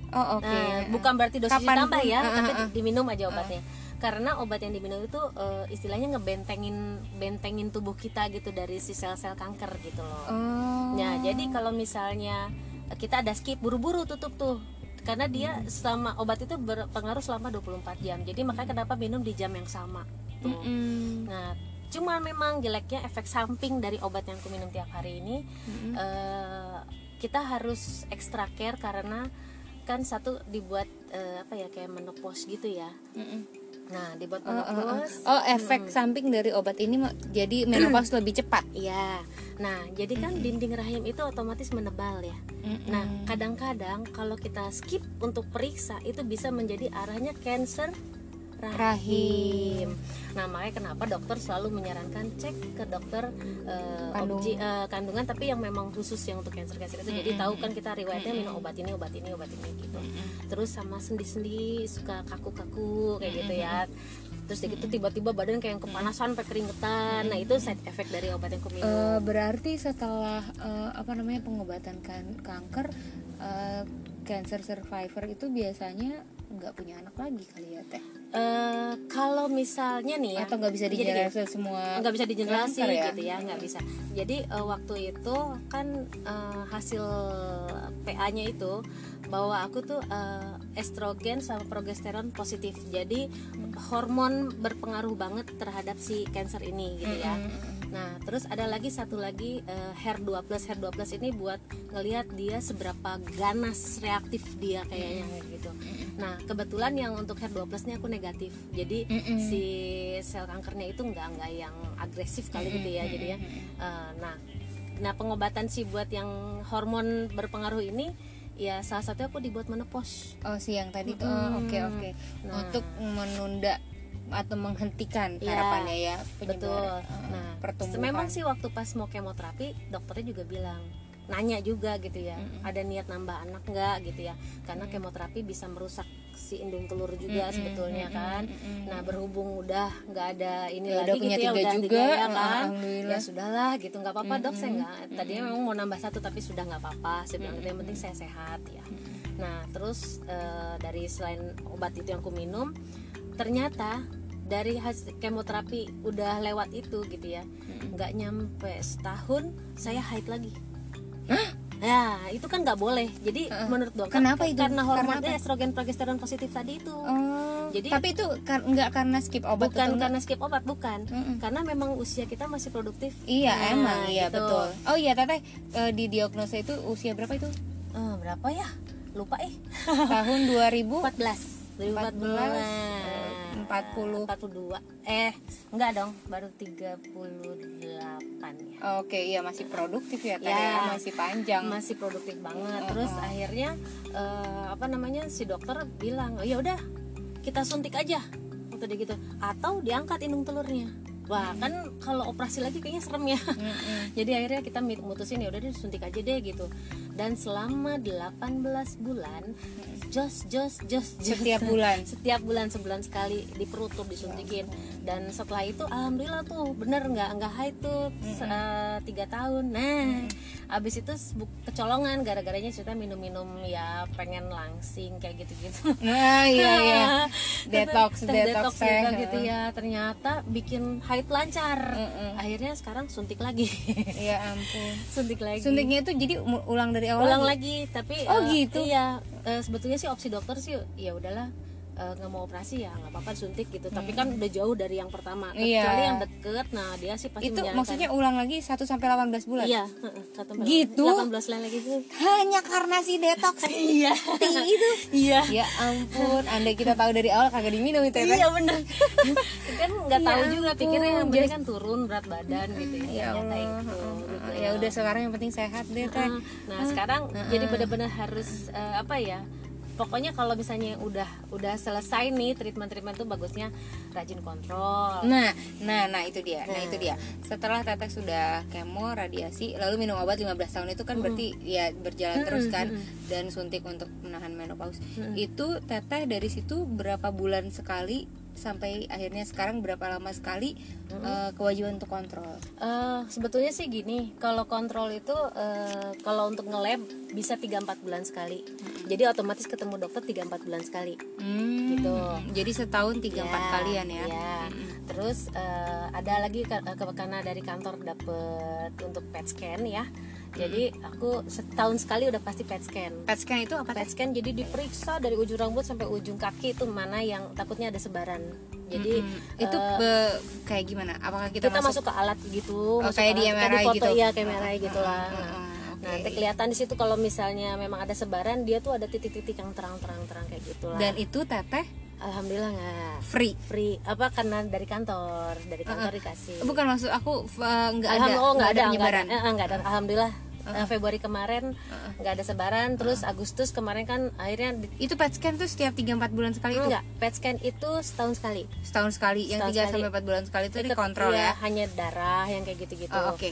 oh oke Nah, bukan berarti dosisnya Kapan tambah pun, ya, ah, tapi ah, ah. diminum aja obatnya. Karena obat yang diminum itu eh, istilahnya ngebentengin bentengin tubuh kita gitu dari si sel-sel kanker gitu loh. oh Nah, jadi kalau misalnya kita ada skip buru-buru tutup tuh. Karena dia selama obat itu berpengaruh selama 24 jam. Jadi makanya kenapa minum di jam yang sama. Tuh. Mm-mm. Nah, cuma memang jeleknya efek samping dari obat yang aku minum tiap hari ini Mm-mm. eh, kita harus extra care karena kan satu dibuat eh, apa ya kayak menopause gitu ya. Mm-mm. Nah, dibuat Oh, oh, oh. menopause. Oh, efek samping dari obat ini jadi menopause *clears throat* lebih cepat. Iya. Nah, jadi kan dinding rahim itu otomatis menebal ya. Nah, kadang-kadang kalau kita skip untuk periksa itu bisa menjadi arahnya cancer rahim. Nah, makanya kenapa dokter selalu menyarankan cek ke dokter eh, Kandung. obji- eh, kandungan tapi yang memang khusus yang untuk cancer cancer itu. Jadi tahu kan kita riwayatnya minum obat ini, obat ini, obat ini gitu. Terus sama sendi-sendi suka kaku-kaku kayak gitu ya. Terus gitu tiba-tiba badan kayak yang kepanasan, sampai keringetan. Nah, itu side effect dari obat yang aku minum. Eh, berarti setelah eh, apa namanya pengobatan kan kanker eh, cancer survivor itu biasanya nggak punya anak lagi kali ya teh? Eh, kalau misalnya nih ya atau nggak bisa dijelaskan semua nggak bisa kanker ya? gitu ya nggak bisa. Jadi eh, waktu itu kan eh, hasil PA-nya itu bahwa aku tuh eh, estrogen sama progesteron positif. Jadi hormon berpengaruh banget terhadap si cancer ini gitu ya. Nah terus ada lagi satu lagi eh, HER2 plus HER2 plus ini buat ngelihat dia seberapa ganas reaktif dia kayaknya kayak gitu nah kebetulan yang untuk HER2 plus ini aku negatif. Jadi Mm-mm. si sel kankernya itu nggak nggak yang agresif kali gitu ya jadi ya. Eh, nah nah pengobatan sih buat yang hormon berpengaruh ini ya salah satu aku dibuat menopause oh siang tadi. Tuh oh, oke oke. Nah. untuk menunda atau menghentikan Iya, harapannya ya betul. Penyebaran, eh, nah pertumbuhan. memang sih waktu pas mau kemoterapi dokternya juga bilang nanya juga gitu ya. Ada niat nambah anak nggak gitu ya? Karena kemoterapi bisa merusak si indung telur juga sebetulnya kan. Nah berhubung udah nggak ada ini Ya, lagi udah punya gitu ya tiga udah juga, tiga ya kan? Ya sudahlah gitu nggak apa-apa dok saya nggak tadinya memang mau nambah satu tapi sudah nggak apa-apa. Saya bilang gitu yang penting saya sehat ya. Nah terus eh, dari selain obat itu yang aku minum ternyata dari hasil kemoterapi udah lewat itu gitu ya nggak nyampe setahun saya haid lagi ya itu kan nggak boleh. Jadi menurut dokter Kenapa itu? karena hormonnya estrogen progesteron positif tadi itu. Oh, Jadi- tapi itu kar- nggak karena skip obat bukan karena skip obat bukan. Mm-mm. karena memang usia kita masih produktif. Iya Nah, emang. Iya gitu. betul. Oh iya teteh eh, di diagnosa itu usia berapa itu? Eh, berapa ya? Lupa eh. Tahun 2000 14 2014 eh, 40. 42 eh enggak dong baru 38 ya. Oke iya masih produktif ya teh Ya. ya, masih panjang. masih produktif banget. Terus akhirnya eh, apa namanya si dokter bilang oh ya udah kita suntik aja waktu dia gitu. Atau diangkat indung telurnya. Wah kan kalau operasi lagi kayaknya serem ya. *laughs* Jadi akhirnya kita mutusin ya udah deh suntik aja deh gitu dan selama 18 bulan jos jos jos Setiap *laughs* bulan. setiap bulan sebulan sekali di perut tuh disuntikin. Dan setelah itu alhamdulillah tuh bener nggak nggak haid tuh eh, tiga tahun. Nah abis itu kecolongan gara-garanya cerita minum-minum ya pengen langsing kayak gitu-gitu. Nah iya *laughs* iya. detox detox detox juga gitu ya. Ternyata bikin haid lancar. Akhirnya sekarang suntik lagi. Iya *laughs* ampun. suntik lagi. Suntiknya itu jadi ulang dari awal ulang lagi. lagi tapi Oh, eh, gitu? iya eh, sebetulnya sih opsi dokter sih ya udahlah eh, nggak mau operasi ya nggak apa-apa suntik gitu. Tapi kan udah jauh dari yang pertama. Hmm. Iya. kecuali yang deket nah dia sih pasti itu maksudnya ulang lagi 1 sampai 18 bulan? Iya heeh, satu bulan. Gitu? 18 bulan lagi hanya karena si detox *laughs* iya. Itu. Iya. Ya ampun anda kita tahu dari awal kagak diminum itu ya iya bener. *laughs* Kan nggak tahu Ya juga pikirnya yang penting just- kan turun berat badan gitu ya, ya itu gitu ya. udah sekarang yang penting sehat deh teh. Nah sekarang jadi benar-benar harus eh, apa ya? Pokoknya kalau misalnya udah udah selesai nih treatment-treatment tuh bagusnya rajin kontrol. Nah, nah, nah itu dia. Nah, itu dia. Setelah Teteh sudah kemo, radiasi, lalu minum obat 15 tahun itu kan berarti ya berjalan terus kan dan suntik untuk menahan menopause. Itu Teteh dari situ berapa bulan sekali sampai akhirnya sekarang berapa lama sekali eh, kewajiban untuk kontrol. Eh, sebetulnya sih gini, kalau kontrol itu eh, kalau untuk nge-lab bisa 3-4 bulan sekali. Jadi otomatis ketemu dokter 3-4 bulan sekali. Hmm, Gitu. Jadi setahun 3 4 Ya, kalian ya. ya. Terus eh, ada lagi ke, ke karena dari kantor dapet untuk PET scan ya. Jadi aku setahun sekali udah pasti PET scan. PET scan itu apa PET scan jadi diperiksa dari ujung rambut sampai ujung kaki itu mana yang takutnya ada sebaran. Jadi itu eh, be- kayak gimana? Apakah kita, kita, masuk, masuk, ke alat gitu, Oh, masuk kayak di MRI dipoto, gitu? Iya, kayak MRI gitulah. Hmm, Nah, hmm, Nah, nanti kelihatan di situ kalau misalnya memang ada sebaran, dia tuh ada titik-titik yang terang-terang-terang kayak gitulah. Dan itu Teteh alhamdulillah nggak free. free apa karena dari kantor, dari kantor dikasih. Bukan maksud aku eh, nggak ada, Alhamdulillah, oh, nggak ada, nggak penyebaran. ada, Eh, eh, nggak ada. Alhamdulillah. Eh, Februari kemarin nggak ada sebaran, terus Agustus kemarin kan akhirnya Itu PET scan tuh setiap 3 4 bulan sekali itu. enggak PET scan itu setahun sekali. Setahun sekali. Yang Setahun 3 sekali. sampai 4 bulan sekali itu Ikut- dikontrol iya, ya. hanya darah yang kayak gitu-gitu. Oh, oke.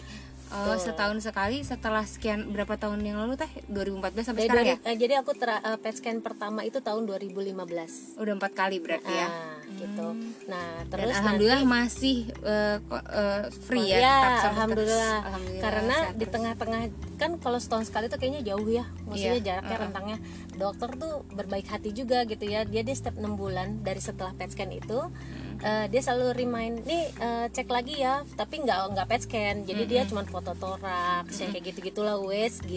Oh, setahun sekali setelah sekian berapa tahun yang lalu teh 2014 sampai Dari sekarang ya? eh, jadi aku ter- eh, PET scan pertama itu tahun 2015. Udah empat kali berarti ya. Ah, gitu. Nah, Dan terus alhamdulillah nanti, masih eh, kok, eh, free ya. ya, tetap sampai sekarang. alhamdulillah. Alhamdulillah, Karena di terus. tengah-tengah kan kalau setahun sekali tuh kayaknya jauh ya. Maksudnya Iya, jaraknya uh-uh. rentangnya. Dokter tuh berbaik hati juga gitu ya. Dia di setiap 6 bulan dari setelah PET scan itu eh, dia selalu remind nih eh, cek lagi ya tapi nggak nggak PET scan. Jadi dia cuma foto toraks yang kayak gitu gitulah USG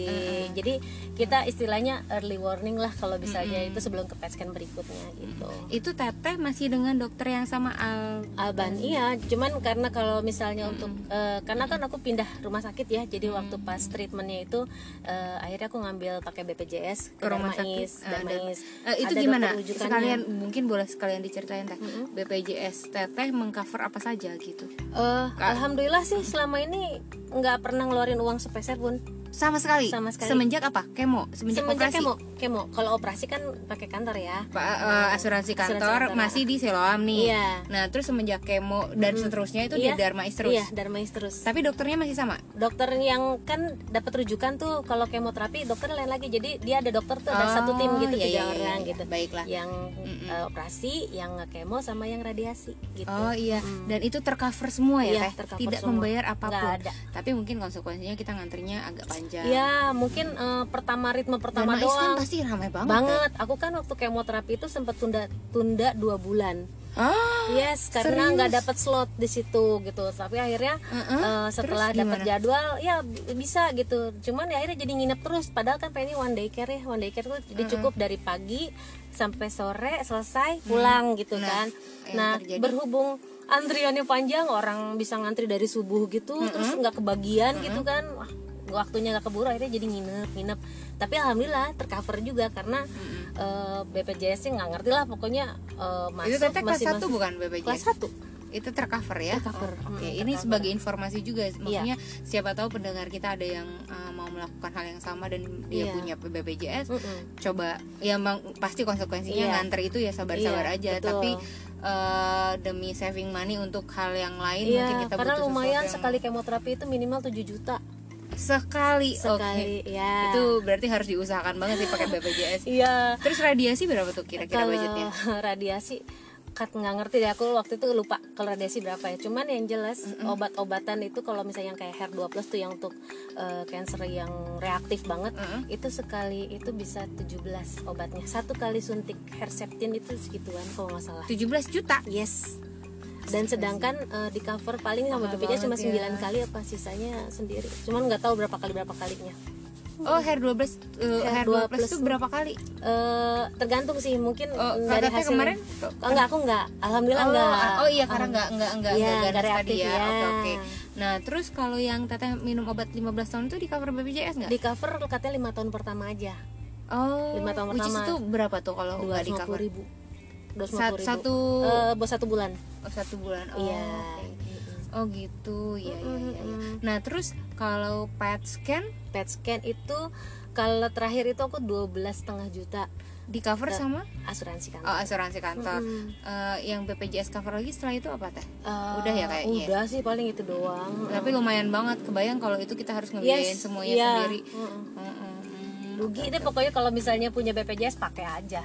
jadi kita istilahnya early warning lah kalau misalnya itu sebelum ke PET scan berikutnya gitu. Itu teteh masih dengan dokter yang sama Al Alban iya. Cuman karena kalau misalnya untuk eh, karena kan aku pindah rumah sakit ya jadi waktu pas treatmentnya itu eh, akhirnya aku ngambil pakai BPJS ke, ke rumah sakit. Darmais. Eh, itu Ada gimana? Sekalian mungkin boleh sekalian diceritain teh. BPJS teteh mengcover apa saja gitu. Eh, alhamdulillah sih selama ini nggak pernah ngeluarin uang sepeser pun Sama sekali. Sama sekali. Semenjak apa? Kemo, semenjak, semenjak operasi. kemo kemo kalau operasi kan pakai kantor ya Pak eh, asuransi kantor kantor. masih di Siloam nih. Iya. Nah, terus semenjak kemo dan seterusnya itu Iya. di Dharma Is terus. iya Darmais terus Tapi dokternya masih sama. dokter yang kan dapat rujukan tuh kalau kemoterapi dokter lain lagi jadi dia ada dokter tuh ada satu tim Oh, gitu iya, tiga iya, orang iya. gitu Baiklah. yang eh, operasi yang kemo sama yang radiasi gitu Oh iya, dan itu tercover semua ya Iya, teh, tidak semua. membayar apa pun. Tapi mungkin konsekuensinya kita ngantrinya agak panjang. Ya mungkin eh, pertama ritme pertama Dharma Is kan doang pasti ramai banget. banget aku kan waktu kemoterapi itu sempat tunda tunda dua bulan. Ah, Yes, karena nggak dapat slot di situ gitu. Tapi akhirnya eh, setelah Terus dapat gimana? jadwal ya bi- bisa gitu. Cuman ya akhirnya jadi nginep terus. Padahal kan pengennya one day care ya. One day care tuh jadi cukup dari pagi sampai sore selesai pulang gitu kan. yang Nah terjadi? berhubung antriannya panjang, orang bisa ngantri dari subuh gitu, terus nggak kebagian gitu kan. Wah, waktunya nggak keburu akhirnya jadi nginep nginep tapi alhamdulillah tercover juga karena eh, BPJS sih nggak ngerti lah pokoknya eh, masuk itu teteh kelas satu bukan BPJS? kelas satu Itu tercover ya. Tercover. Oh, Oke, Hmm, ini tercover. sebagai informasi juga. Iya. Maksudnya siapa tahu pendengar kita ada yang uh, mau melakukan hal yang sama dan dia Iya. punya BPJS. Mm-mm. Coba ya emang pasti konsekuensinya Iya. ngantri itu ya sabar-sabar Iya, aja. betul. Tapi uh, demi saving money untuk hal yang lain mungkin Iya, kita karena butuh lumayan yang- sekali kemoterapi itu minimal 7 juta sekali. Oke. sekali. Ya. Itu berarti harus diusahakan banget sih pakai BPJS. *laughs* Iya. Terus radiasi berapa tuh kira-kira budgetnya? *laughs* radiasi kat nggak ngerti deh aku waktu itu lupa kalau radiasi berapa ya. Cuman yang jelas obat-obatan itu kalau misalnya yang kayak hair 2 plus tuh yang untuk eh, cancer yang reaktif banget itu sekali itu bisa 17 obatnya. Satu kali suntik Herceptin itu segituan kalau nggak salah. 17 juta. Yes. Dan sedangkan eh, di cover paling sama BPJS cuma banget ya. 9 kali apa sisanya sendiri. Cuman nggak tahu berapa kali berapa kalinya. Oh, hair 12 uh, hair, Hair 12 plus. itu berapa kali? Eh, tergantung sih mungkin Oh, dari hasil kemarin? oh, enggak aku enggak alhamdulillah oh, enggak oh iya karena enggak enggak enggak Iya, enggak enggak tadi ya. ya. Oke oke. Nah, terus kalau yang teteh minum obat 15 tahun itu di cover BPJS enggak? di cover katanya lima tahun pertama aja Oh, lima tahun which is pertama. itu berapa tuh kalau enggak di cover? ribu dua Sat- satu Eh, buat satu bulan oh, satu bulan. Oh, iya oke. Oh gitu, ya ya ya. ya. Nah terus kalau PET scan PET scan itu kalau terakhir itu aku 12 setengah juta di cover Ke- sama asuransi kan oh, asuransi kantor. Mm-mm. Eh, yang BPJS cover lagi setelah itu apa teh? Eh, udah ya kayaknya ya? udah sih paling itu doang Tapi lumayan banget. Kebayang kalau itu kita harus ngebiayain Yes, semuanya iya. sendiri. Mm-mm. Mm-mm. rugi deh pokoknya kalau misalnya punya BPJS pakai aja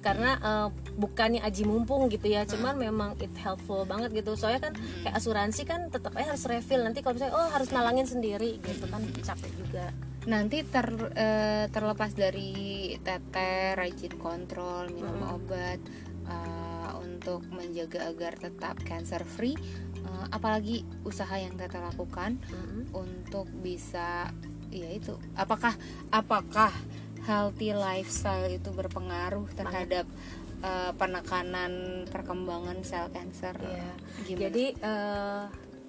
karena eh, bukannya aji mumpung gitu ya cuman memang it helpful banget gitu. Soalnya kan kayak asuransi kan tetap aja harus refill. Nanti kalau misalnya oh harus nalangin sendiri gitu kan capek juga. Nanti ter, eh, terlepas dari teteh, rajin kontrol, minum obat eh, untuk menjaga agar tetap cancer free, eh, apalagi usaha yang teteh lakukan Mm-mm. untuk bisa ya itu apakah apakah healthy lifestyle itu berpengaruh terhadap eh, penekanan perkembangan sel kanker Iya. Gimana? Jadi eh,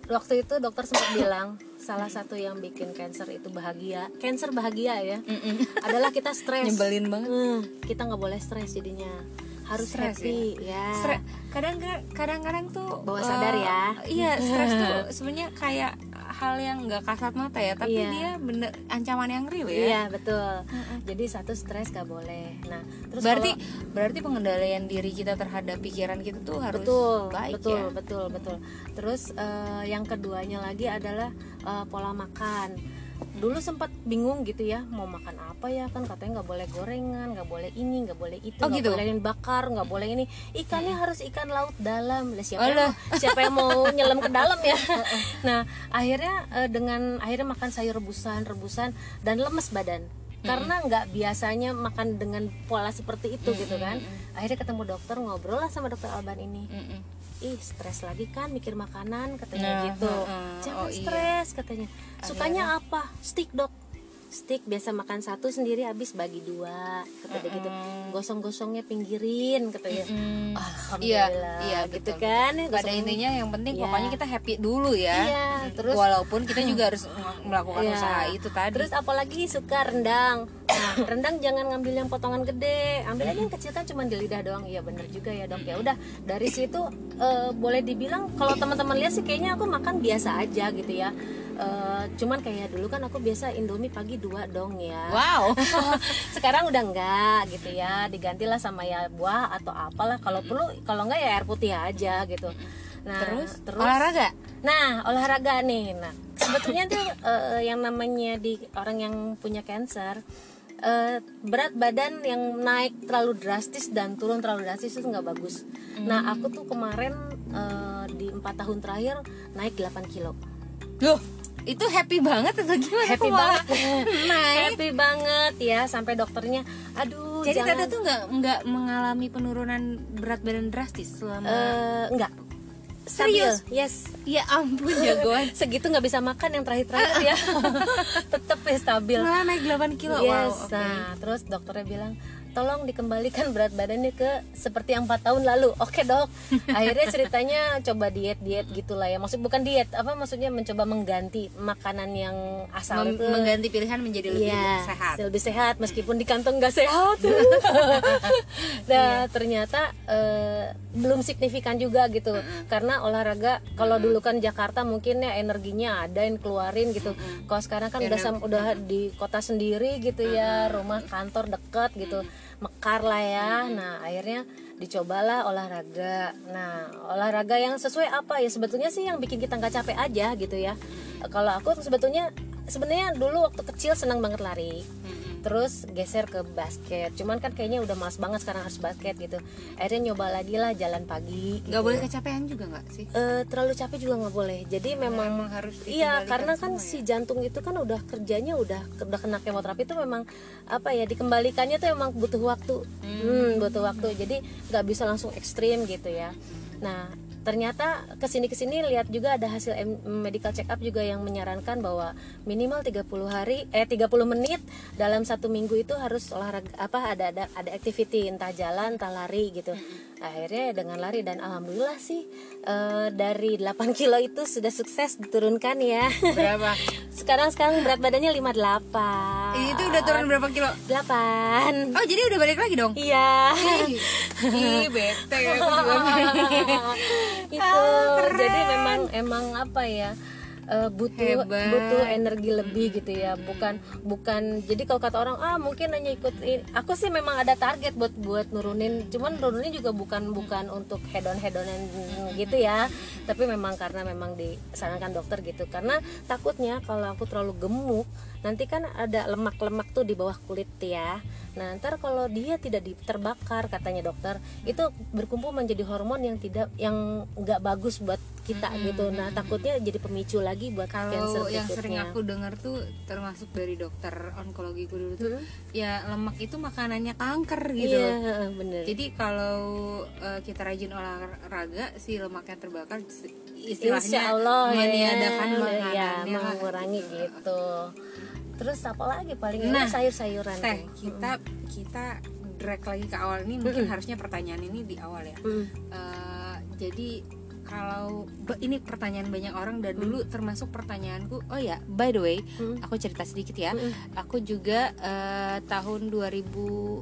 waktu itu dokter sempat bilang salah satu yang bikin cancer itu bahagia, cancer bahagia ya, Mm-mm. adalah kita stres. nyebelin banget Hmm, kita nggak boleh stres jadinya, harus Stres happy ya. Stre- kadang kadang-kadang tuh Bawa sadar eh, ya. iya stres tuh sebenarnya kayak hal yang nggak kasat mata ya tapi Iya. dia bener ancaman yang real ya Iya betul. Jadi satu stres gak boleh. Nah terus berarti kalau- berarti pengendalian diri kita terhadap pikiran kita tuh harus betul baik betul ya betul betul. Terus eh, yang keduanya lagi adalah eh, pola makan. Dulu sempat bingung gitu ya mau makan apa ya kan katanya nggak boleh gorengan, nggak boleh ini, nggak boleh itu, Oh, nggak gitu? boleh yang bakar, nggak boleh ini. Ikannya harus ikan laut dalam. Lah siapa yang, siapa yang mau *laughs* nyelam ke dalam ya? nah akhirnya eh, dengan akhirnya makan sayur rebusan rebusan dan lemes badan karena nggak biasanya makan dengan pola seperti itu gitu kan akhirnya ketemu dokter ngobrol lah sama dokter Alban ini. Ih stres lagi kan mikir makanan katanya Nah, gitu. heeh. jangan Oh, iya. stres katanya. Sukanya apa? Stick dok stick biasa makan satu sendiri habis bagi dua katanya gitu gosong-gosongnya pinggirin katanya Mm. alhamdulillah iya iya gitu betul. kan pada gosong- intinya yang penting Iya. pokoknya kita happy dulu ya Iya, terus- walaupun kita juga *clears throat* harus melakukan Iya. usaha itu tadi Terus apalagi suka rendang. Nah, *coughs* rendang jangan ngambil yang potongan gede, ambil aja yang kecil kan cuma di lidah doang. Iya bener juga ya dok. Ya udah dari situ eh, boleh dibilang kalau teman-teman lihat sih kayaknya aku makan biasa aja gitu ya. Eh, cuman kayak dulu kan aku biasa Indomie pagi dua dong ya. wow *laughs* Sekarang udah enggak gitu ya. Digantilah sama ya buah atau apalah. Kalau perlu kalau enggak ya air putih aja gitu. Nah, terus, terus olahraga Nah, olahraga nih. Nah, sebetulnya tuh eh, yang namanya di orang yang punya cancer eh, berat badan yang naik terlalu drastis dan turun terlalu drastis itu nggak bagus. Nah, aku tuh kemarin eh, di empat tahun terakhir naik 8 kilo. loh itu happy banget atau gimana Happy malah banget, *laughs* naik happy banget ya sampai dokternya, aduh jadi jangan Tata tuh nggak nggak mengalami penurunan berat badan drastis selama eh, enggak Serius? Stabil. Yes. ya ampun jagoan *laughs* Segitu nggak bisa makan yang terakhir-terakhir ya. *laughs* Tetep ya stabil. malah naik 8 kilo wow Yes. oke Nah, terus dokternya bilang, tolong dikembalikan *laughs* berat badannya ke seperti yang empat tahun lalu. Oke dok. *laughs* Akhirnya ceritanya coba diet diet gitulah ya. Maksud bukan diet, apa maksudnya mencoba mengganti makanan yang asal Mem- itu. mengganti pilihan menjadi lebih Iya, sehat lebih sehat meskipun di kantong nggak sehat. *laughs* nah ternyata eh, belum signifikan juga gitu karena olahraga kalau dulu kan Jakarta mungkin ya energinya ada yang keluarin gitu. Kalau sekarang kan udah sam- udah di kota sendiri gitu ya, rumah kantor deket gitu, mekar lah ya. Nah akhirnya dicobalah olahraga. Nah olahraga yang sesuai apa ya sebetulnya sih yang bikin kita nggak capek aja gitu ya. Kalau aku sebetulnya sebenarnya dulu waktu kecil senang banget lari terus geser ke basket. Cuman kan kayaknya udah males banget sekarang harus basket gitu. Akhirnya nyoba lagi lah jalan pagi gitu. nggak boleh kecapean juga nggak sih? Eh, terlalu capek juga nggak boleh. Jadi memang memang harus iya dikembalikan karena kan semua si jantung itu kan udah kerjanya udah udah kena kemoterapi itu memang apa ya dikembalikannya tuh emang butuh waktu. Hmm, butuh waktu. Jadi nggak bisa langsung ekstrim gitu ya. Nah ternyata ke sini ke sini lihat juga ada hasil medical check up juga yang menyarankan bahwa minimal 30 hari eh 30 menit dalam satu minggu itu harus olahraga apa ada ada ada activity entah jalan entah lari gitu akhirnya dengan lari dan alhamdulillah sih eh, dari 8 *laughs* kilo itu sudah sukses diturunkan ya. Berapa? *laughs* Sekarang sekarang berat badannya 58 itu udah turun berapa kilo? 8 oh jadi udah balik lagi dong? Iya. Ih, bete aku juga. *laughs* itu. Jadi memang emang apa ya eh, butuh Hebat. butuh energi lebih gitu ya bukan bukan jadi kalau kata orang ah mungkin hanya ikut ini." aku sih memang ada target buat buat nurunin cuman nurunin juga bukan bukan untuk hedon hedonan gitu ya tapi memang karena memang disarankan dokter gitu karena takutnya kalau aku terlalu gemuk nanti kan ada lemak-lemak tuh di bawah kulit ya. Nah ntar kalau dia tidak terbakar katanya dokter itu berkumpul menjadi hormon yang tidak yang nggak bagus buat kita gitu. Nah takutnya jadi pemicu lagi buat kalau cancer yang sering berikutnya aku dengar tuh termasuk dari dokter onkologiku dulu tuh ya lemak itu makanannya kanker gitu. Iya bener. Jadi kalau eh, kita rajin olahraga si lemaknya terbakar istilahnya Insya Allah meniadakan ya, makanannya. Ya, mengurangi gitu terus apa lagi paling Nah, sayur-sayuran teh tuh. kita kita drag lagi ke awal ini mungkin harusnya pertanyaan ini di awal ya Mm. Eh, jadi kalau ini pertanyaan banyak orang dan dulu termasuk pertanyaanku oh ya by the way Mm. aku cerita sedikit ya Mm. aku juga eh, tahun 2000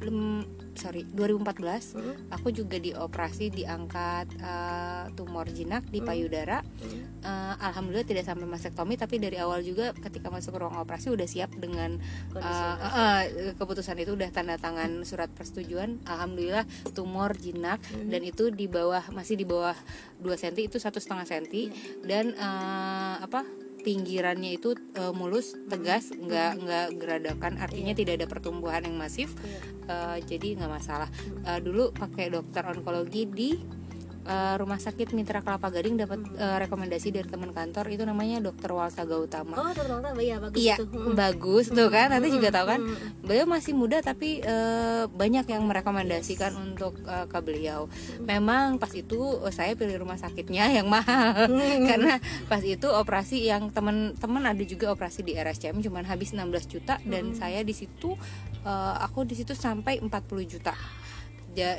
lem- sorry 2014 Mm. aku juga dioperasi diangkat eh, tumor jinak di payudara. Mm. Eh, alhamdulillah tidak sampai mastektomi tapi dari awal juga ketika masuk ke ruang operasi udah siap dengan eh, eh, eh, keputusan itu udah tanda tangan surat persetujuan. Alhamdulillah tumor jinak dan itu di bawah masih di bawah 2 cm itu satu setengah cm dan eh, apa pinggirannya itu eh, mulus tegas nggak nggak geradakan. Artinya tidak ada pertumbuhan yang masif. Iya. Eh, jadi nggak masalah. Eh, dulu pakai dokter onkologi di eh, rumah sakit Mitra Kelapa Gading dapat eh, rekomendasi dari teman kantor itu namanya dokter Walsa Gautama oh dokter iya bagus Iya, tuh Mm. bagus tuh kan. Nanti juga tahu kan. Beliau masih muda tapi eh, banyak yang merekomendasikan untuk eh, ke beliau. Memang pas itu eh, saya pilih rumah sakitnya yang mahal karena pas itu operasi yang teman-teman ada juga operasi di RSCM cuman habis 16 juta dan saya di situ eh, aku di situ sampai 40 juta.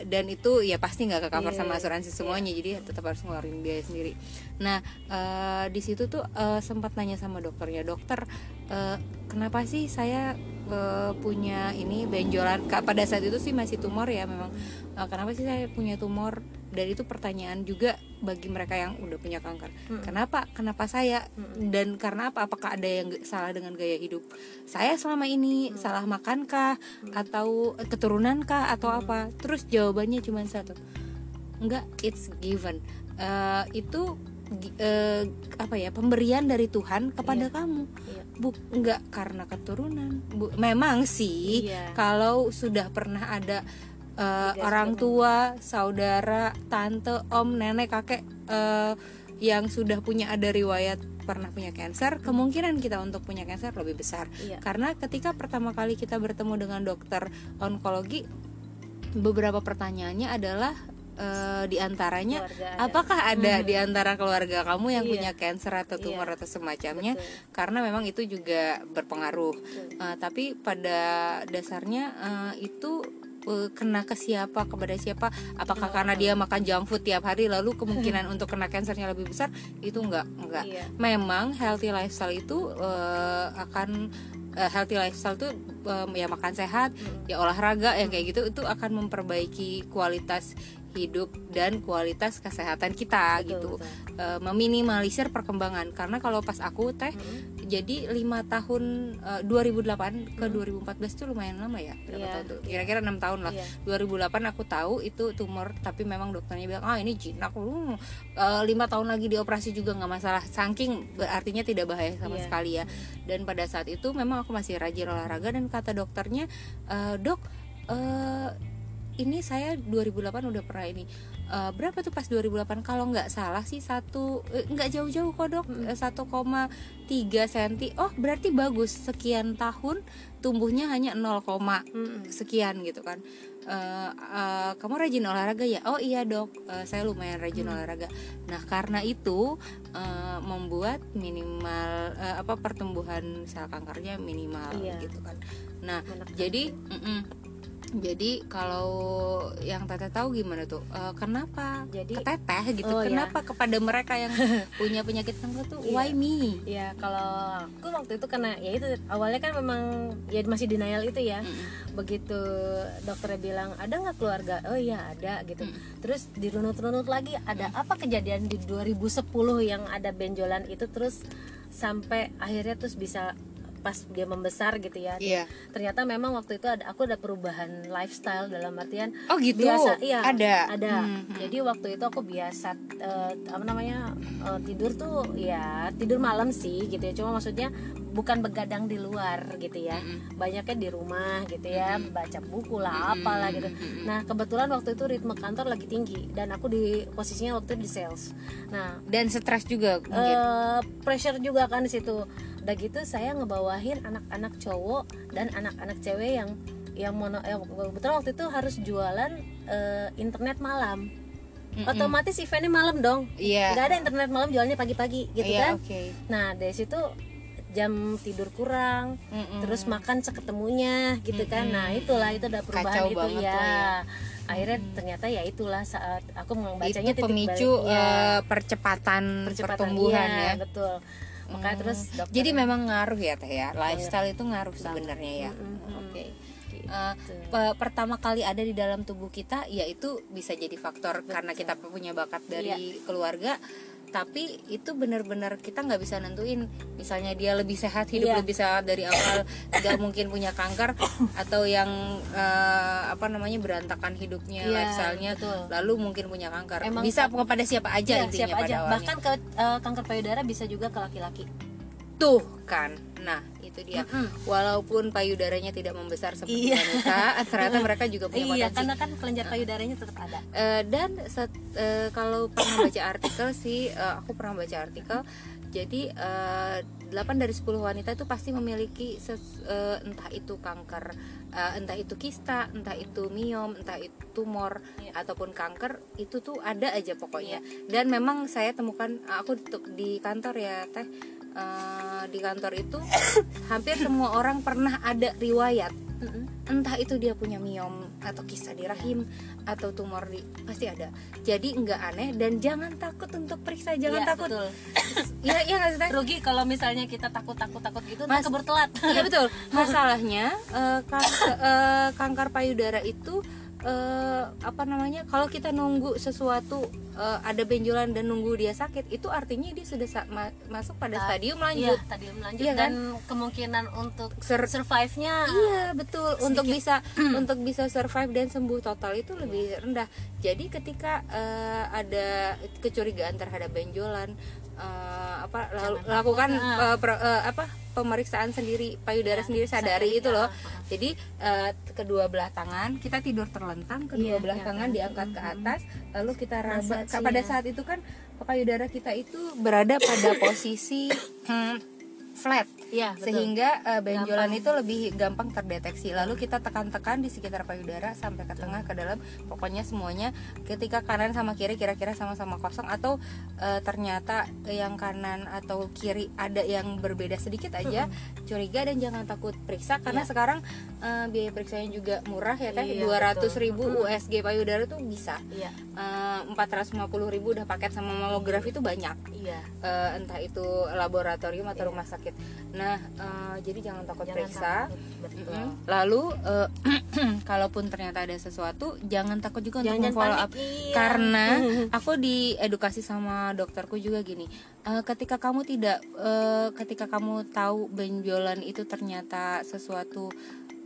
Dan itu ya pasti nggak ke cover Iya, sama asuransi semuanya jadi tetap harus ngeluarin biaya sendiri. Nah eh, di situ tuh eh, sempat nanya sama dokternya dokter eh, kenapa sih saya eh, punya ini benjolan? Pada saat itu sih masih tumor ya memang. Eh, kenapa sih saya punya tumor? Dan itu pertanyaan juga bagi mereka yang udah punya kanker. Kenapa? Kenapa saya? Dan karena apa? Apakah ada yang salah dengan gaya hidup saya selama ini? Salah makankah? Atau eh, keturunankah atau apa? Terus jawabannya cuma satu. Enggak it's given. Eh, itu eh, apa ya pemberian dari Tuhan kepada kamu Iya. bu enggak karena keturunan bu memang sih Iya. kalau sudah pernah ada eh, Tiga orang tua saudara tante om nenek kakek eh, yang sudah punya ada riwayat pernah punya cancer kemungkinan kita untuk punya cancer lebih besar Iya. karena ketika pertama kali kita bertemu dengan dokter onkologi beberapa pertanyaannya adalah eh, di antaranya Keluarga ada. apakah ada di antara keluarga kamu yang Iya. punya cancer atau tumor Iya. atau semacamnya Betul. karena memang itu juga berpengaruh Betul. Eh, tapi pada dasarnya eh, itu kena ke siapa kepada siapa apakah karena dia makan junk food tiap hari lalu kemungkinan *laughs* untuk kena kansernya lebih besar itu enggak enggak Iya. memang healthy lifestyle itu eh, akan eh, healthy lifestyle itu eh, ya makan sehat Hmm. ya olahraga yang kayak gitu itu akan memperbaiki kualitas hidup dan kualitas kesehatan kita Betul, gitu betul. Eh, meminimalisir perkembangan karena kalau pas aku teh Mm. jadi lima tahun eh, 2008 ke 2014 itu lumayan lama ya berapa Hmm. Iya, tahun tuh kira-kira enam tahun lah Iya. 2008 aku tahu itu tumor tapi memang dokternya bilang ah ini jinak lu Eh, lima tahun lagi dioperasi juga nggak masalah saking artinya tidak bahaya sama Iya. sekali ya dan pada saat itu memang aku masih rajin olahraga dan kata dokternya "Eh, dok eh, ini saya 2008 udah pernah ini. Eh, berapa tuh pas 2008 kalau nggak salah sih satu eh, nggak jauh-jauh kok dok. Eh, 1,3 cm oh berarti bagus. Sekian tahun tumbuhnya hanya 0, Mm-mm. sekian gitu kan. "Eh, eh, kamu rajin olahraga ya? Oh iya dok. Eh, saya lumayan rajin Hmm. olahraga. Nah karena itu eh, membuat minimal eh, apa pertumbuhan sel kankernya minimal Iya. gitu kan. Nah Menekan. jadi mm-mm. Jadi kalau yang teteh tahu gimana tuh Eh, kenapa Jadi- teteh gitu Oh, iya. kenapa kepada mereka yang *laughs* punya penyakit kanker tuh Iya. why me ya kalau aku waktu itu karena ya itu awalnya kan memang ya masih denial itu ya Mm-mm. begitu dokternya bilang ada nggak keluarga oh iya ada gitu Mm. terus dirunut-runut lagi ada apa kejadian di 2010 yang ada benjolan itu terus sampai akhirnya terus bisa pas dia membesar gitu ya. Iya. ternyata memang waktu itu ada aku ada perubahan lifestyle dalam artian oh gitu? biasa iya ada? ada. Hmm, hmm. jadi waktu itu aku biasa eh, apa namanya eh, tidur tuh ya tidur malam sih gitu ya. Cuma maksudnya bukan begadang di luar gitu ya. Mm-mm. banyaknya di rumah gitu ya Mm-mm. baca buku lah apalah gitu. nah kebetulan waktu itu ritme kantor lagi tinggi dan aku di posisinya waktu itu di sales. Nah dan stres juga mungkin? Eh, pressure juga kan di situ udah gitu saya ngebawahin anak-anak cowok dan anak-anak cewek yang yang mono yang kebetulan waktu itu harus jualan eh, internet malam. Mm-mm. otomatis eventnya malam dong. Iya. Nggak ada internet malam jualnya pagi-pagi gitu iya kan? oke. Nah dari situ jam tidur kurang Mm-mm. terus makan seketemunya gitu kan? Nah itulah itu ada perubahan Kacau itu ya ya. akhirnya ternyata ya itulah saat aku itu membacanya titik pemicu baliknya. eh, percepatan, Percepatan, pertumbuhan iya, ya. betul makanya Hmm. terus dokter jadi memang ngaruh ya teh ya lifestyle itu ngaruh Banget. sebenarnya ya Mm-mm. oke gitu. Eh, pe- pertama kali ada di dalam tubuh kita yaitu bisa jadi faktor karena kita punya bakat dari Iya. keluarga tapi itu benar-benar kita nggak bisa nentuin. Misalnya dia lebih sehat hidup Iya. lebih sehat dari awal nggak mungkin punya kanker atau yang eh, apa namanya berantakan hidupnya Iya, lifestyle-nya betul. lalu mungkin punya kanker. Emang bisa kepada siapa aja Iya, intinya siapa pada aja awalnya. Bahkan ke eh, kanker payudara bisa juga ke laki-laki tuh kan? Nah itu dia. Mm-mm. walaupun payudaranya tidak membesar seperti Iya. wanita ternyata mereka juga punya iya potensi. karena kan kelenjar payudaranya tetap ada. Eh, dan set- eh, kalau pernah baca artikel sih eh, aku pernah baca artikel jadi eh, 8 dari 10 wanita itu pasti memiliki ses- eh, entah itu kanker eh, entah itu kista entah itu miom entah itu tumor Iya. ataupun kanker itu tuh ada aja pokoknya. Dan memang saya temukan aku di- di kantor ya teh eh, di kantor itu *coughs* hampir semua orang pernah ada riwayat. Entah itu dia punya miom atau kista di rahim atau tumor di pasti ada. Jadi nggak aneh dan jangan takut untuk periksa jangan Iya, takut. betul. *coughs* ya ya nggak rugi kalau misalnya kita takut takut takut gitu Mas- Mas, keburu telat Iya betul. *laughs* Masalahnya eh, kanker, eh, kanker payudara itu eh, apa namanya? Kalau kita nunggu sesuatu eh, ada benjolan dan nunggu dia sakit, itu artinya dia sudah sa- ma- masuk pada Ah, stadium Iya, lanjut. tadi lanjut Iya kan? dan kemungkinan untuk Ser- survive-nya Iya betul. Untuk sedikit. bisa *clears throat* untuk bisa survive dan sembuh total itu lebih rendah. Jadi ketika eh, ada kecurigaan terhadap benjolan, eh, apa Jangan lakukan takut. eh, pro- eh, apa pemeriksaan sendiri payudara Iya, sendiri sadari sadari, itu loh. ya. Jadi eh, kedua belah tangan kita tidur terlentang, kedua Iya, belah iya, tangan kan. diangkat ke atas, lalu kita raba. Pada saat itu kan payudara kita itu berada pada posisi hmm, flat Iya, betul. sehingga uh, benjolan Gampang. itu lebih gampang terdeteksi. Lalu kita tekan-tekan di sekitar payudara sampai ke tengah ke dalam. Pokoknya semuanya ketika kanan sama kiri kira-kira sama-sama kosong atau uh, ternyata yang kanan atau kiri ada yang berbeda sedikit aja, curiga dan jangan takut periksa karena Iya. sekarang uh, biaya periksanya juga murah ya kan Iya, 200 ribu betul. USG payudara tuh bisa. Iya, Uh, 450 ribu udah paket sama mamografi itu banyak iya. eh, entah itu laboratorium atau Iya. rumah sakit. Nah, eh, jadi jangan takut Jangan periksa. takut, betul. Mm-mm. Lalu, eh, *clears throat* kalaupun ternyata ada sesuatu, jangan takut juga Jangan untuk follow up. iya. Karena *laughs* aku diedukasi sama dokterku juga gini, eh, ketika kamu tidak, eh, ketika kamu tahu benjolan itu ternyata sesuatu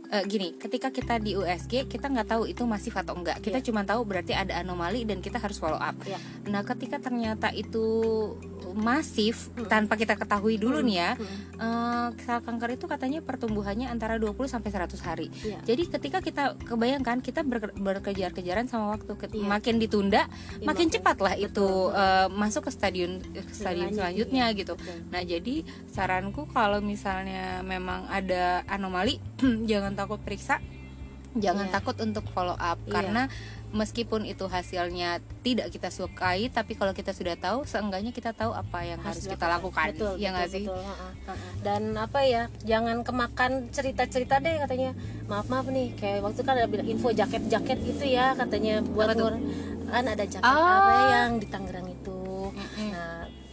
eh, gini, ketika kita di USG kita nggak tahu itu masif atau enggak. Kita Iya. cuma tahu berarti ada anomali dan kita harus follow up. Iya. Nah, ketika ternyata itu masif Hmm. tanpa kita ketahui dulu nih ya, Hmm. eh, sel kanker itu katanya pertumbuhannya antara 20 sampai 100 hari. Iya. Jadi ketika kita kebayangkan kita ber- berkejar-kejaran sama waktu Iya. makin ditunda, Iya, makin cepat lah itu eh, masuk ke stadium ke Lanjut, selanjutnya iya. gitu. Betul. Nah, jadi saranku kalau misalnya memang ada anomali *clears throat* jangan takut periksa jangan Iya. takut untuk follow up. Iya. karena meskipun itu hasilnya tidak kita sukai tapi kalau kita sudah tahu seenggaknya kita tahu apa yang harus, kita lakukan. Betul, ya nggak betul, sih? betul, dan apa ya jangan kemakan cerita-cerita deh katanya. Maaf maaf nih kayak waktu kan ada bilang info jaket-jaket gitu ya katanya buat kan ada jaket Oh. apa yang di Tangerang itu.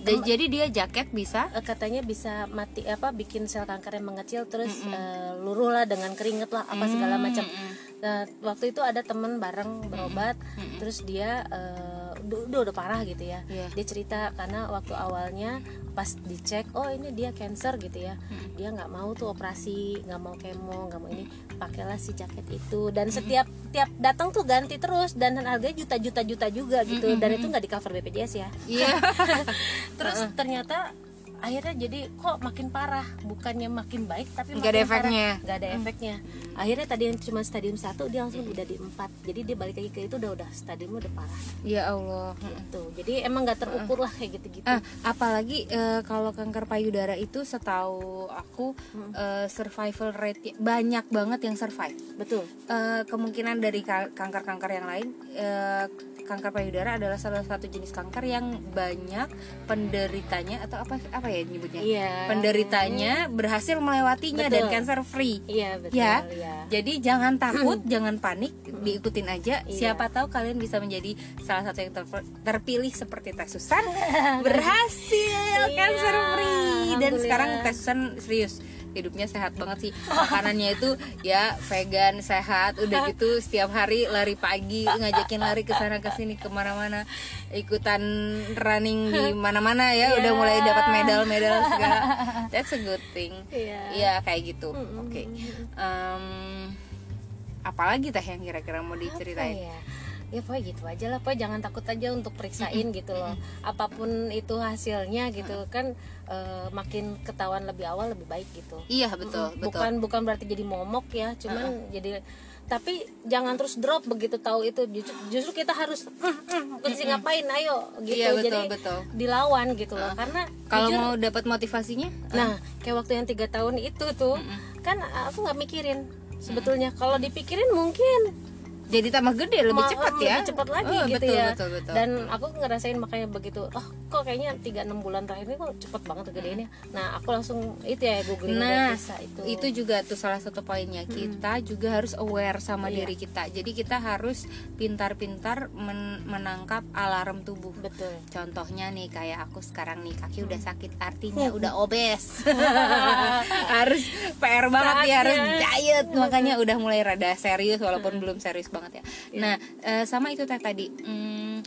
Nah Da- tem- jadi dia jaket bisa eh, katanya bisa mati apa bikin sel kanker yang mengecil terus eh, luruh lah dengan keringet lah apa segala Mm, macam mm. nah waktu itu ada temen bareng berobat Mm-mm. terus dia eh, udah, udah parah gitu ya. Iya. dia cerita karena waktu awalnya pas dicek oh ini dia cancer gitu ya. Dia nggak mau tuh operasi nggak mau kemo nggak mau ini pakailah si jaket itu. Dan setiap tiap datang tuh ganti terus dan harganya juta juta juta juga gitu dan itu nggak di cover BPJS ya. Iya. *laughs* Terus ternyata akhirnya jadi kok makin parah. Bukannya makin baik tapi Nggak ada makin parah. efeknya. nggak ada efeknya. Akhirnya tadi yang cuma stadium satu dia langsung udah di empat. Jadi dia balik lagi ke itu udah udah stadiumnya udah parah. Ya Allah. Gitu. Jadi emang nggak terukur lah kayak gitu gitu Ah, apalagi eh, kalau kanker payudara itu setahu aku eh, survival rate banyak banget yang survive. betul. Eh, kemungkinan dari ka- kanker-kanker yang lain eh, kanker payudara adalah salah satu jenis kanker yang banyak penderitanya atau apa apa ya nyebutnya. Iya. Penderitanya berhasil melewatinya Betul. dan cancer free. Iya betul ya. ya jadi jangan takut *clears throat* jangan panik diikutin aja. Iya. siapa tahu kalian bisa menjadi salah satu yang ter- terpilih seperti Teh Susan. *laughs* Berhasil Iya, cancer free. Dan sekarang Teh Susan serius hidupnya sehat banget sih. Makanannya itu ya vegan sehat udah *laughs* gitu setiap hari lari pagi ngajakin lari ke sana ke sini ke mana-mana. Ikutan running di *laughs* mana-mana ya udah Iya. mulai dapat medal-medal segala. That's a good thing. Iya. Iya kayak gitu. Oke. Em, apalagi teh yang kira-kira mau Apa diceritain ya? Ya pokoknya gitu aja lah. Pokoknya jangan takut aja untuk periksain gitu loh. Apa pun itu hasilnya gitu kan eh, makin ketahuan lebih awal lebih baik gitu. Iya betul betul. Bukan bukan berarti jadi momok ya cuman jadi tapi jangan terus drop begitu tahu itu. Justru, justru kita harus "Mm, mm, mesti ngapain ayo gitu. Iya, betul, jadi betul. dilawan gitu loh karena kalau jujur, mau dapat motivasinya? Nah kayak waktu yang tiga tahun itu tuh kan aku nggak mikirin. Sebetulnya kalau dipikirin mungkin jadi tambah gede lebih cepat lebih ya? cepat lagi Oh, gitu betul, ya. betul betul. Dan aku ngerasain makanya begitu oh kok kayaknya 3-6 bulan terakhir ini kok cepet banget tuh gedeannya? Nah aku langsung itu ya googling Nah, bisa itu. itu juga tuh salah satu poinnya. Kita juga harus aware sama Iya. diri kita. Jadi kita harus pintar-pintar men- menangkap alarm tubuh. Betul. Contohnya nih kayak aku sekarang nih kaki udah Hmm. sakit artinya udah obes. *laughs* Harus PR banget ya harus diet. Makanya udah mulai rada serius walaupun belum serius banget ya. Nah eh, sama itu teh tadi. Hmm,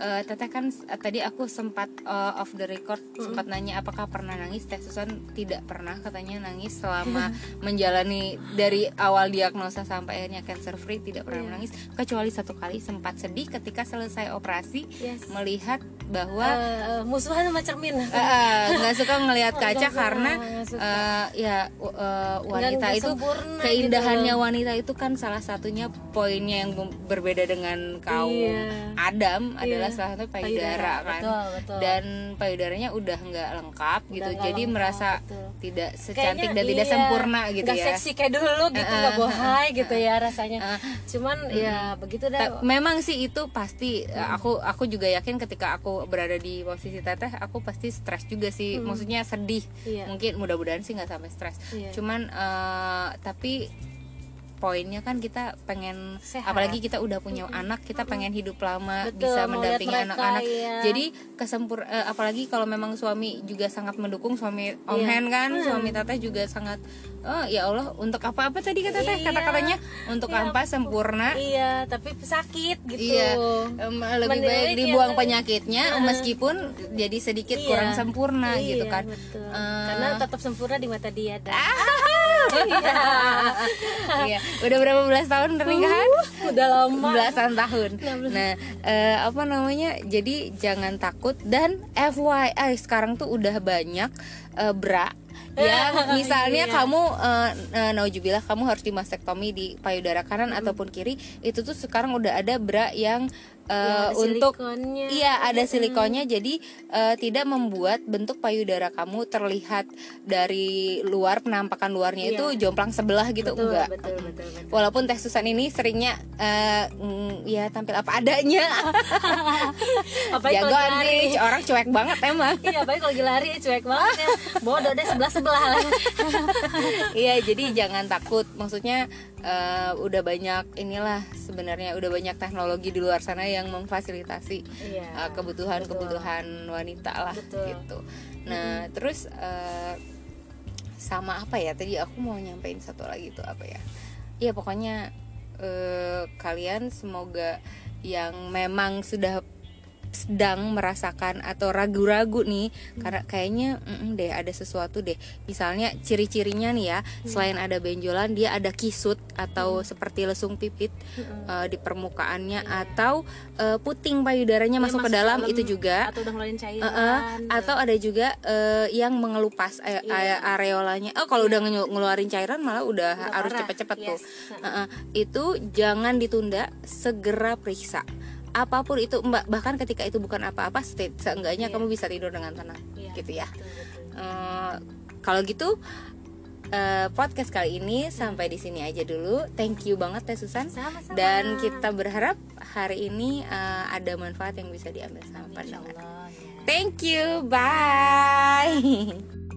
eh, teteh kan eh, tadi aku sempat eh, off the record sempat nanya apakah pernah nangis teh Susan tidak pernah katanya nangis selama *laughs* menjalani dari awal diagnosa sampai akhirnya cancer free tidak pernah menangis kecuali satu kali sempat sedih ketika selesai operasi Yes. melihat bahwa Eh, musuhan sama cermin nggak suka ngelihat *laughs* kaca suka, karena suka. eh, ya eh, wanita nggak itu sempurna keindahannya gitu. wanita itu kan salah satunya poinnya yang berbeda dengan kaum Iya. Adam adalah salah satu payudara Payudara, kan. Betul, betul. dan payudaranya udah nggak lengkap gitu. nggak jadi lengkap, merasa betul. tidak secantik Kayaknya dan tidak iya, sempurna gitu nggak ya. seksi kayak dulu gitu nggak bohai gitu ya rasanya. Cuman ya begitu dah. Ta- memang sih itu pasti eh, aku aku juga yakin ketika aku berada di posisi teteh aku pasti stres juga sih. Maksudnya sedih. Iya. mungkin mudah-mudahan sih nggak sampai stres. Iya. cuman eh, tapi poinnya kan kita pengen Sehat. apalagi kita udah punya anak kita pengen hidup lama Betul, bisa mendampingi anak-anak iya. jadi kesempur eh, apalagi kalau memang suami juga sangat mendukung suami Om Iya. Hen kan suami teteh juga sangat oh ya Allah untuk apa-apa tadi kata teteh Iya. kata-katanya untuk Iya. apa sempurna iya tapi sakit gitu Iya, em, lebih Mendidik baik ya, dibuang tapi- penyakitnya meskipun jadi sedikit Iya. kurang sempurna Iya, gitu kan. betul. Eh, karena tetap sempurna di mata dia dan *laughs* *laughs* Iya, udah berapa belas tahun pernikahan? udah lama Belasan tahun. Nah, eh, apa namanya? Jadi jangan takut dan FYI sekarang tuh udah banyak eh, bra yang *laughs* misalnya Iya. kamu eh, eh, naujubillah kamu harus dimastektomi di payudara kanan ataupun kiri itu tuh sekarang udah ada bra yang uh, ada untuk silikonnya. iya ada silikonnya. Jadi uh, tidak membuat bentuk payudara kamu terlihat dari luar penampakan luarnya Iya. itu jomplang sebelah gitu betul, enggak. betul betul betul. Walaupun Teh Susan ini seringnya uh, mm, ya tampil apa adanya. *laughs* Jagoan lari sih orang cuek banget emang. Iya apalagi kalau lari cuek banget ya. Bodoh deh sebelah sebelah *laughs* iya jadi jangan takut. Maksudnya uh, udah banyak inilah sebenarnya udah banyak teknologi di luar sana yang memfasilitasi iya uh, kebutuhan-kebutuhan wanita lah Betul. gitu. Nah, terus uh, sama apa ya? Tadi aku mau nyampein satu lagi tuh apa ya? Iya, pokoknya uh, kalian semoga yang memang sudah sedang merasakan atau ragu-ragu nih karena kayaknya mm, deh ada sesuatu deh misalnya ciri-cirinya nih ya selain ada benjolan dia ada kisut atau seperti lesung pipit uh, di permukaannya atau uh, puting payudaranya Iya, masuk ke dalam dalam itu juga atau udah ngeluarin cairan Uh-uh. atau ada juga uh, yang mengelupas Iya. areolanya oh kalau udah ngelu- ngeluarin cairan malah udah, Udah harus cepet-cepet tuh Yes. Uh-uh. itu jangan ditunda segera periksa apa pun itu mbak bahkan ketika itu bukan apa-apa state seenggaknya Iya. kamu bisa tidur dengan tenang Iya, gitu ya betul, betul. Eh, kalau gitu eh, podcast kali ini sampai di sini aja dulu thank you banget ya Susan Sama-sama. dan kita berharap hari ini eh, ada manfaat yang bisa diambil sama pendengar ya. thank you bye *laughs*